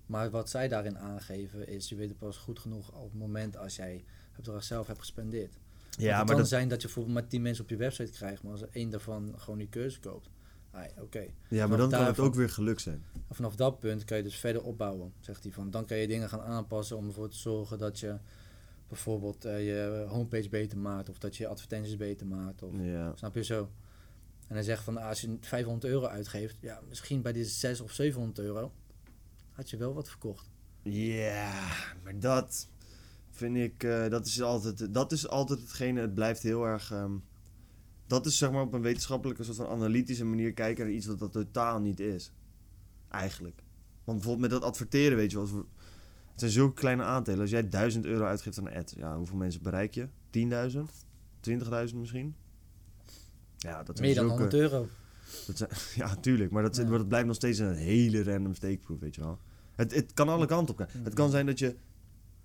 Maar wat zij daarin aangeven is, je weet het pas goed genoeg op het moment als jij het bedrag zelf hebt gespendeerd. Ja, het maar kan dat, zijn dat je bijvoorbeeld maar 10 mensen op je website krijgt, maar als er één daarvan gewoon die keuze koopt. Ah, ja, Oké. ja, maar dan kan het ook weer geluk zijn. Vanaf dat punt kan je dus verder opbouwen, zegt hij. Van, dan kan je dingen gaan aanpassen om ervoor te zorgen dat je bijvoorbeeld eh, je homepage beter maakt of dat je advertenties beter maakt. Of, Ja. Snap je zo? En hij zegt van als je 500 euro uitgeeft, ja, misschien bij deze 6 of 700 euro had je wel wat verkocht. Ja, maar dat vind ik, eh, dat is altijd, dat is altijd hetgene, het blijft heel erg, ehm, dat is zeg maar op een wetenschappelijke soort van analytische manier kijken naar iets wat dat totaal niet is. Eigenlijk. Want bijvoorbeeld met dat adverteren, weet je wel, het zijn zulke kleine aandelen. Als jij 1000 euro uitgeeft aan een ad, ja, hoeveel mensen bereik je? 10.000? 20.000 misschien? Ja, dat zijn Meer dan zulke- 100 euro. dat zijn, ja, tuurlijk. Maar dat, Ja. dat blijft nog steeds een hele random steekproef, weet je wel. Het, het kan alle kanten op gaan. Het kan zijn dat je,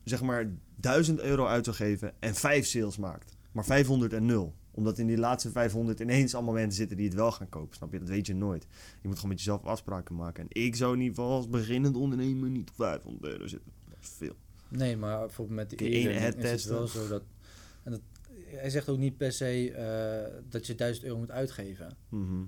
zeg maar, 1000 euro uit zou geven en 5 sales maakt. Maar 500 en 0. Omdat in die laatste 500 ineens allemaal mensen zitten die het wel gaan kopen. Snap je? Dat weet je nooit. Je moet gewoon met jezelf afspraken maken. En ik zou in ieder geval als beginnend ondernemer niet op 500 euro zitten. Dat is veel. Nee, maar bijvoorbeeld met die e-learning ad is het wel zo dat, en dat... Hij zegt ook niet per se eh, dat je 1000 euro moet uitgeven. Mhm.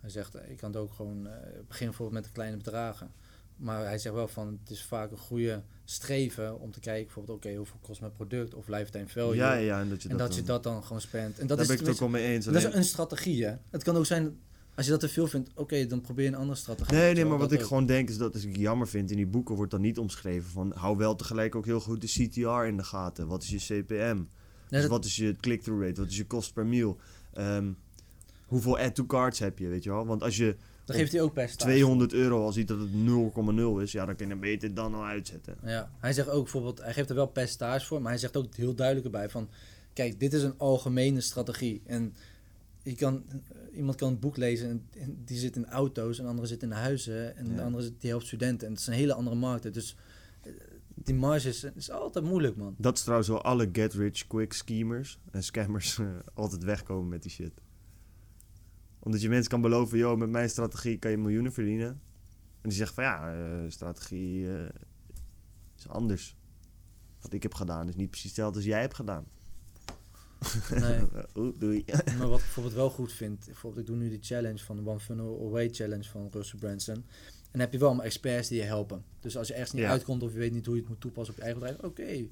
Hij zegt, eh, je kan het ook gewoon eh beginnen bijvoorbeeld met de kleine bedragen. Maar hij zegt wel van, het is vaak een goede streven om te kijken bijvoorbeeld, oké, hoeveel kost mijn product of lifetime value. Ja, ja, en dat je en dat, dat je dan- dat dan gewoon spent. En dat Daar is, ben ik het ook wel mee eens. dat is een strategie, hè. Het kan ook zijn, als je dat te veel vindt, oké, dan probeer je een andere strategie. Nee, nee, maar wat ik ook. gewoon denk is dat als ik jammer vind, in die boeken wordt dan niet omschreven van hou wel tegelijk ook heel goed de CTR in de gaten. Wat is je CPM? Nee, dus wat is je click-through rate? Wat is je kost per mil? Ehm, hoeveel add to cards heb je, weet je wel? Want als je Dan geeft hij ook percentage. 200 euro al ziet dat het 0,0 is, ja, dan kun je beter dan al uitzetten. Ja, hij zegt ook bijvoorbeeld, hij geeft er wel percentage voor, maar hij zegt ook heel duidelijk erbij van, kijk, dit is een algemene strategie. En je kan, eh, iemand kan een boek lezen en, en die zit in auto's, en de andere zit in huizen, en Ja. de andere zit, die helpt studenten. En het is een hele andere markt. Dus eh, die marge is, is altijd moeilijk, man. Dat is trouwens wel alle get rich quick schemers en scammers eh, altijd wegkomen met die shit. Omdat je mensen kan beloven, joh, met mijn strategie kan je miljoenen verdienen. En die zeggen van ja, eh, strategie eh, is anders. Wat ik heb gedaan is niet precies hetzelfde als jij hebt gedaan. Nee. Oeh, doei. Maar wat ik bijvoorbeeld wel goed vind, bijvoorbeeld ik doe nu die challenge van de One Funnel Away Challenge van Russell Branson. En dan heb je wel allemaal experts die je helpen. Dus als je ergens niet Ja. uitkomt of je weet niet hoe je het moet toepassen op je eigen bedrijf, oké.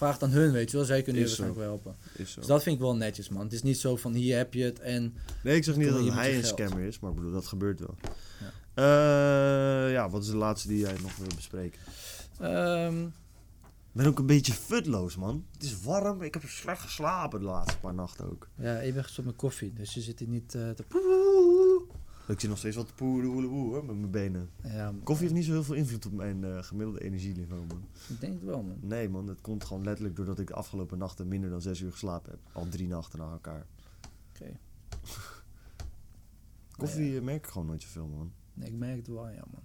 Vraag aan hun, weet je wel. Zij kunnen je waarschijnlijk wel helpen. Is zo. Dus dat vind ik wel netjes, man. Het is niet zo van hier heb je het en Nee, ik zeg niet dat hij een scammer is, maar ik bedoel, dat gebeurt wel. Ja. Eh, ja, wat is de laatste die jij nog wil bespreken? Ehm, Ik ben ook een beetje futloos, man. Het is warm, ik heb slecht geslapen de laatste paar nachten ook. ja, ik ben gestopt met koffie, dus je zit hier niet eh, te... Ik zit nog steeds wat te poeren woele woe, hoor, met mijn benen. Ja, Koffie heeft niet zo heel veel invloed op mijn eh, gemiddelde energieniveau, man. Ik denk het wel, man. Nee, man, dat komt gewoon letterlijk doordat ik de afgelopen nachten minder dan zes uur geslapen heb. Al drie nachten na elkaar. Oké. Koffie eh, merk ik gewoon nooit zoveel, man. Nee, ik merk het wel, ja, man.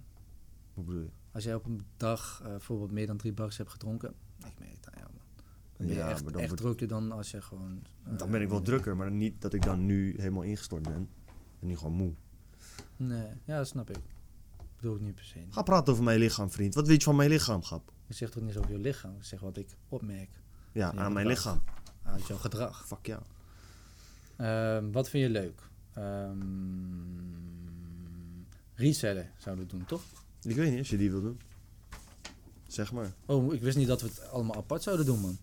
Hoe bedoel je? Als jij op een dag eh, bijvoorbeeld meer dan drie baks hebt gedronken, ik merk het aan, ja, man. Dan ben je Ja, echt, maar dan echt wordt- drukker dan als je gewoon... eh, Dan ben ik wel drukker, maar niet dat ik dan nu helemaal ingestort ben. En nu gewoon moe. Nee, ja, dat snap ik. Ik bedoel ik niet per se. Ga praten over mijn lichaam, vriend. Wat weet je van mijn lichaam, grap? Ik zeg toch niet over je lichaam, ik zeg wat ik opmerk Ja, aan mijn lichaam. uit jouw gedrag. Fuck ja. Ehm, wat vind je leuk? Resellen zouden we doen, toch? Ik weet niet, als je die wil doen. Zeg maar. Oh, ik wist niet dat we het allemaal apart zouden doen, man.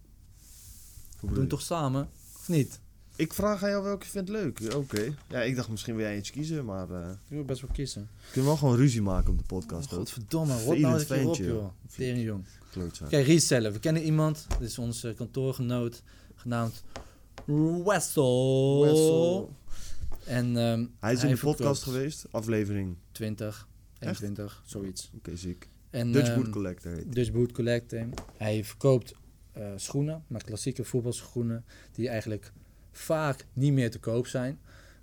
Hoe We doen je? het toch samen? Of niet? Ik vraag aan jou welke je vindt leuk. Oké. Ja, ik dacht misschien wil jij iets kiezen, maar... eh Ik wil best wel kiezen. we kunnen wel gewoon ruzie maken op de podcast, Oh, ook. godverdomme, rot nou eens op, joh. Tering jong. Klootzak. Kijk, resellen. We kennen iemand. Dit is onze kantoorgenoot. Genaamd Wessel. Wessel. En ehm, Hij is in de podcast geweest. Aflevering. 20, 21, zoiets. Oké, ziek. En, Dutch ehm, Boot Collector heet. Dutch Boot Collector. Hij verkoopt eh, schoenen, maar klassieke voetbalschoenen, die eigenlijk vaak niet meer te koop zijn.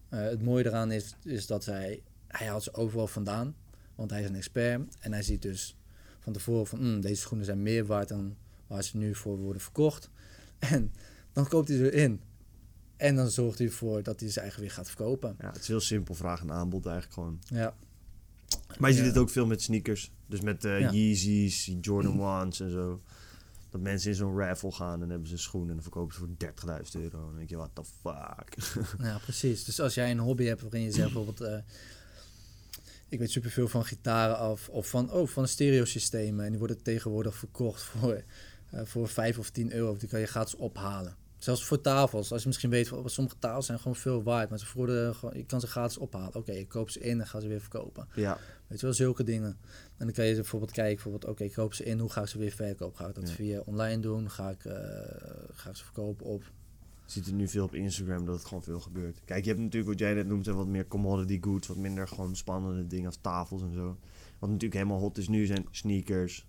Eh, het mooie eraan is, is dat hij, hij haalt ze overal vandaan, want hij is een expert. En hij ziet dus van tevoren van, "Hmm, deze schoenen zijn meer waard dan waar ze nu voor worden verkocht. En dan koopt hij ze in. En dan zorgt hij ervoor dat hij ze eigenlijk weer gaat verkopen. Ja, het is heel simpel. Vraag en aanbod eigenlijk gewoon. Ja, Maar je ziet Ja. het ook veel met sneakers. Dus met eh Ja. Yeezys, Jordan 1's en zo. Dat mensen in zo'n raffle gaan en dan hebben ze een schoen en dan verkopen ze voor 30.000 euro. En dan denk je, what the fuck. Ja, precies. Dus als jij een hobby hebt waarin je zegt bijvoorbeeld... eh, ik weet superveel van gitaren af of van, oh, van stereosystemen. En die worden tegenwoordig verkocht voor, eh, voor 5 of 10 euro. Die kan je gratis ophalen. Zelfs voor tafels. Als je misschien weet, van, sommige tafels zijn gewoon veel waard. Maar ze gewoon- je kan ze gratis ophalen. Oké, ik koop ze in en ga ze weer verkopen. ja, Weet je wel, zulke dingen. En dan kan je bijvoorbeeld kijken, bijvoorbeeld, oké, ik koop ze in. Hoe ga ik ze weer verkopen? Ga ik dat Ja. via online doen? Ga ik, eh, ga ik ze verkopen op... je ziet het nu veel op Instagram dat het gewoon veel gebeurt. Kijk, je hebt natuurlijk wat jij net noemt, wat meer commodity goods. Wat minder gewoon spannende dingen als tafels en zo. Wat natuurlijk helemaal hot is nu zijn sneakers.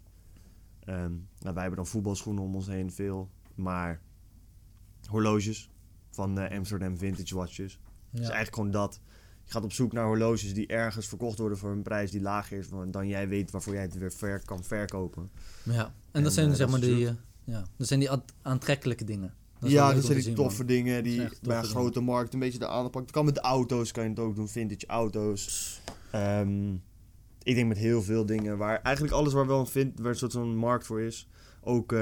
Ehm, nou, wij hebben dan voetbalschoenen om ons heen veel. Maar horloges van eh, Amsterdam Vintage Watches. Ja. is eigenlijk gewoon dat. Je gaat op zoek naar horloges die ergens verkocht worden voor een prijs die lager is dan jij weet waarvoor jij het weer ver kan verkopen. Ja, en, En, dat zijn eh, zeg dat maar die, eh, ja, dat zijn die aant- aantrekkelijke dingen. Dat ja, dat zijn die zien, toffe man. dingen Dat die bij een grote markt een beetje de aandacht pakken. Het kan met de auto's, kan je het ook doen, vintage auto's. Ehm, ik denk met heel veel dingen waar eigenlijk alles waar wel een, vind, waar een soort van markt voor is. Ook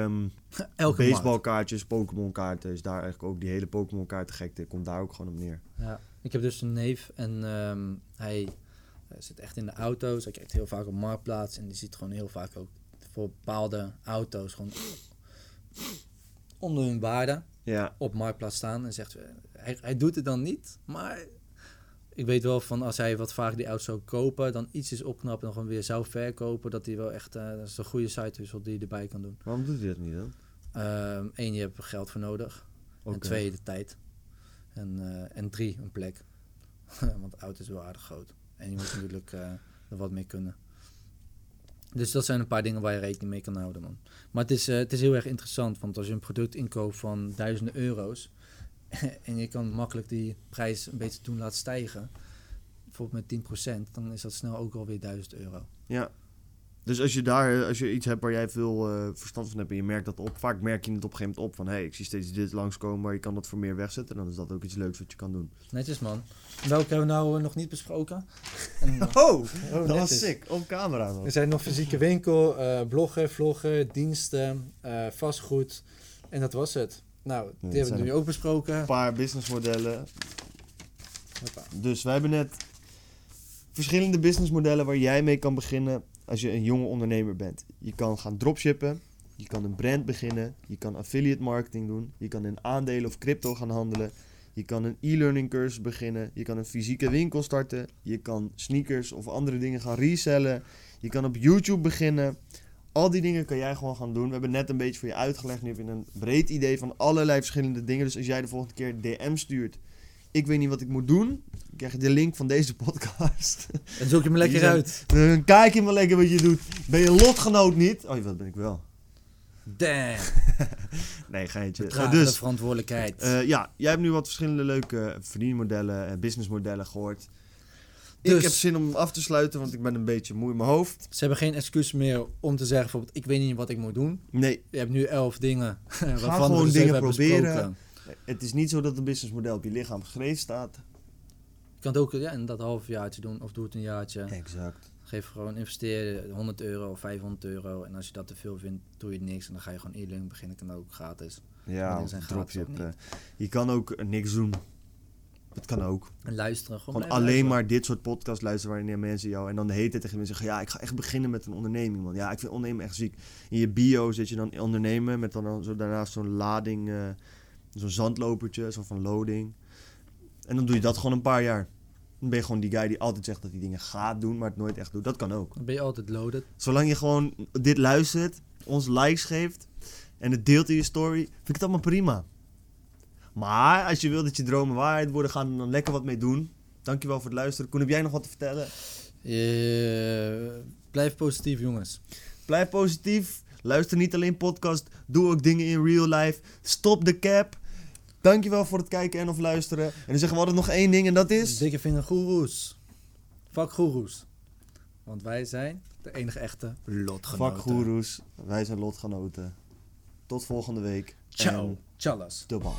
markt. baseballkaartjes, Pokémon kaarten is daar eigenlijk ook die hele Pokémon kaarten gekte komt daar ook gewoon op neer. Ja. Ik heb dus een neef en ehm, hij zit echt in de auto's. Hij kijkt heel vaak op Marktplaats en die ziet gewoon heel vaak ook voor bepaalde auto's gewoon onder hun waarde Ja, op Marktplaats staan. En zegt, hij, hij doet het dan niet, maar ik weet wel van als hij wat vaak die auto zou kopen, dan iets is opknappen en gewoon weer zou verkopen, dat hij wel echt, eh, dat is een goede site dus die hij erbij kan doen. waarom doet hij dat niet dan? Eén, je hebt er geld voor nodig. En Oké. twee, de tijd. En, eh, en drie, een plek. Want de auto is wel aardig groot. En je moet natuurlijk eh, er wat mee kunnen. Dus dat zijn een paar dingen waar je rekening mee kan houden, man. Maar het is, het is heel erg interessant, want als je een product inkoopt van duizenden euro's en je kan makkelijk die prijs een beetje doen laten stijgen, bijvoorbeeld met 10%, dan is dat snel ook alweer 1000 euro. Ja. Dus als je daar, als je iets hebt waar jij veel eh, verstand van hebt en je merkt dat op, vaak merk je het op een gegeven moment op van hé, hey, ik zie steeds dit langskomen, maar je kan dat voor meer wegzetten, dan is dat ook iets leuks wat je kan doen. Netjes, man. Welke hebben we nou eh, nog niet besproken? En, Oh, Oh, dat was netjes. sick. Op camera man. Er zijn nog fysieke winkel, eh, bloggen, vloggen, diensten, eh, vastgoed. En dat was het. Nou, die hebben we nu ook besproken. Een paar businessmodellen. Dus wij hebben net verschillende businessmodellen waar jij mee kan beginnen als je een jonge ondernemer bent. Je kan gaan dropshippen, je kan een brand beginnen, je kan affiliate marketing doen, je kan in aandelen of crypto gaan handelen, je kan een e-learning cursus beginnen, je kan een fysieke winkel starten, je kan sneakers of andere dingen gaan resellen, je kan op YouTube beginnen. Al die dingen kan jij gewoon gaan doen. We hebben net een beetje voor je uitgelegd. Nu heb je een breed idee van allerlei verschillende dingen. Dus als jij de volgende keer DM stuurt. Ik weet niet wat ik moet doen. Dan krijg je de link van deze podcast. En zoek je me lekker zijn- uit. Dan kijk je maar lekker wat je doet. Ben je lotgenoot niet? Oh, dat ben ik wel. Damn. Nee, geintje. Eh, Dragen de dus, verantwoordelijkheid. eh, ja, jij hebt nu wat verschillende leuke verdienmodellen en businessmodellen gehoord. Ik Dus- heb zin om af te sluiten, want ik ben een beetje moe in mijn hoofd. Ze hebben geen excuus meer om te zeggen bijvoorbeeld, ik weet niet wat ik moet doen. Nee, Je hebt nu elf dingen waarvan we gewoon er dingen proberen. besproken. het is niet zo dat een businessmodel op je lichaam geschreven staat. Je kan het ook ja, in dat halfjaartje doen of doe het een jaartje. Exact. Geef gewoon investeer 100 euro of 500 euro. En als je dat te veel vindt, doe je niks. En dan ga je gewoon e-learning beginnen. Kan ook gratis. Ja, zijn gratis eh. Je kan ook niks doen. Dat kan ook. En luisteren. Gewoon, Gewoon alleen luisteren. maar dit soort podcasts luisteren wanneer mensen jou... En dan de hele tijd tegen mensen zeggen... Ja, ik ga echt beginnen met een onderneming, man. Ja, ik vind ondernemen echt ziek. In je bio zit je dan ondernemen met dan, dan zo daarnaast zo'n lading... eh, zo'n zandlopertje, zo van loading. En dan doe je dat gewoon een paar jaar. Dan ben je gewoon die guy die altijd zegt dat hij dingen gaat doen, maar het nooit echt doet. Dat kan ook. Dan ben je altijd loaded. Zolang je gewoon dit luistert, ons likes geeft en het deelt in je story, vind ik het allemaal prima. Maar als je wil dat je dromen waarheid worden, ga er dan lekker wat mee doen. Dankjewel voor het luisteren. Koen, heb jij nog wat te vertellen? Eh, blijf positief, jongens. Blijf positief. Luister niet alleen podcast. Doe ook dingen in real life. Stop de cap. Dankjewel voor het kijken en of luisteren. En dan zeggen we altijd nog één ding en dat is... Dikke vinger goeroes. Fuck goeroes. Want wij zijn de enige echte lotgenoten. Fuck goeroes. Wij zijn lotgenoten. Tot volgende week. Ciao. Tjallas. de bal.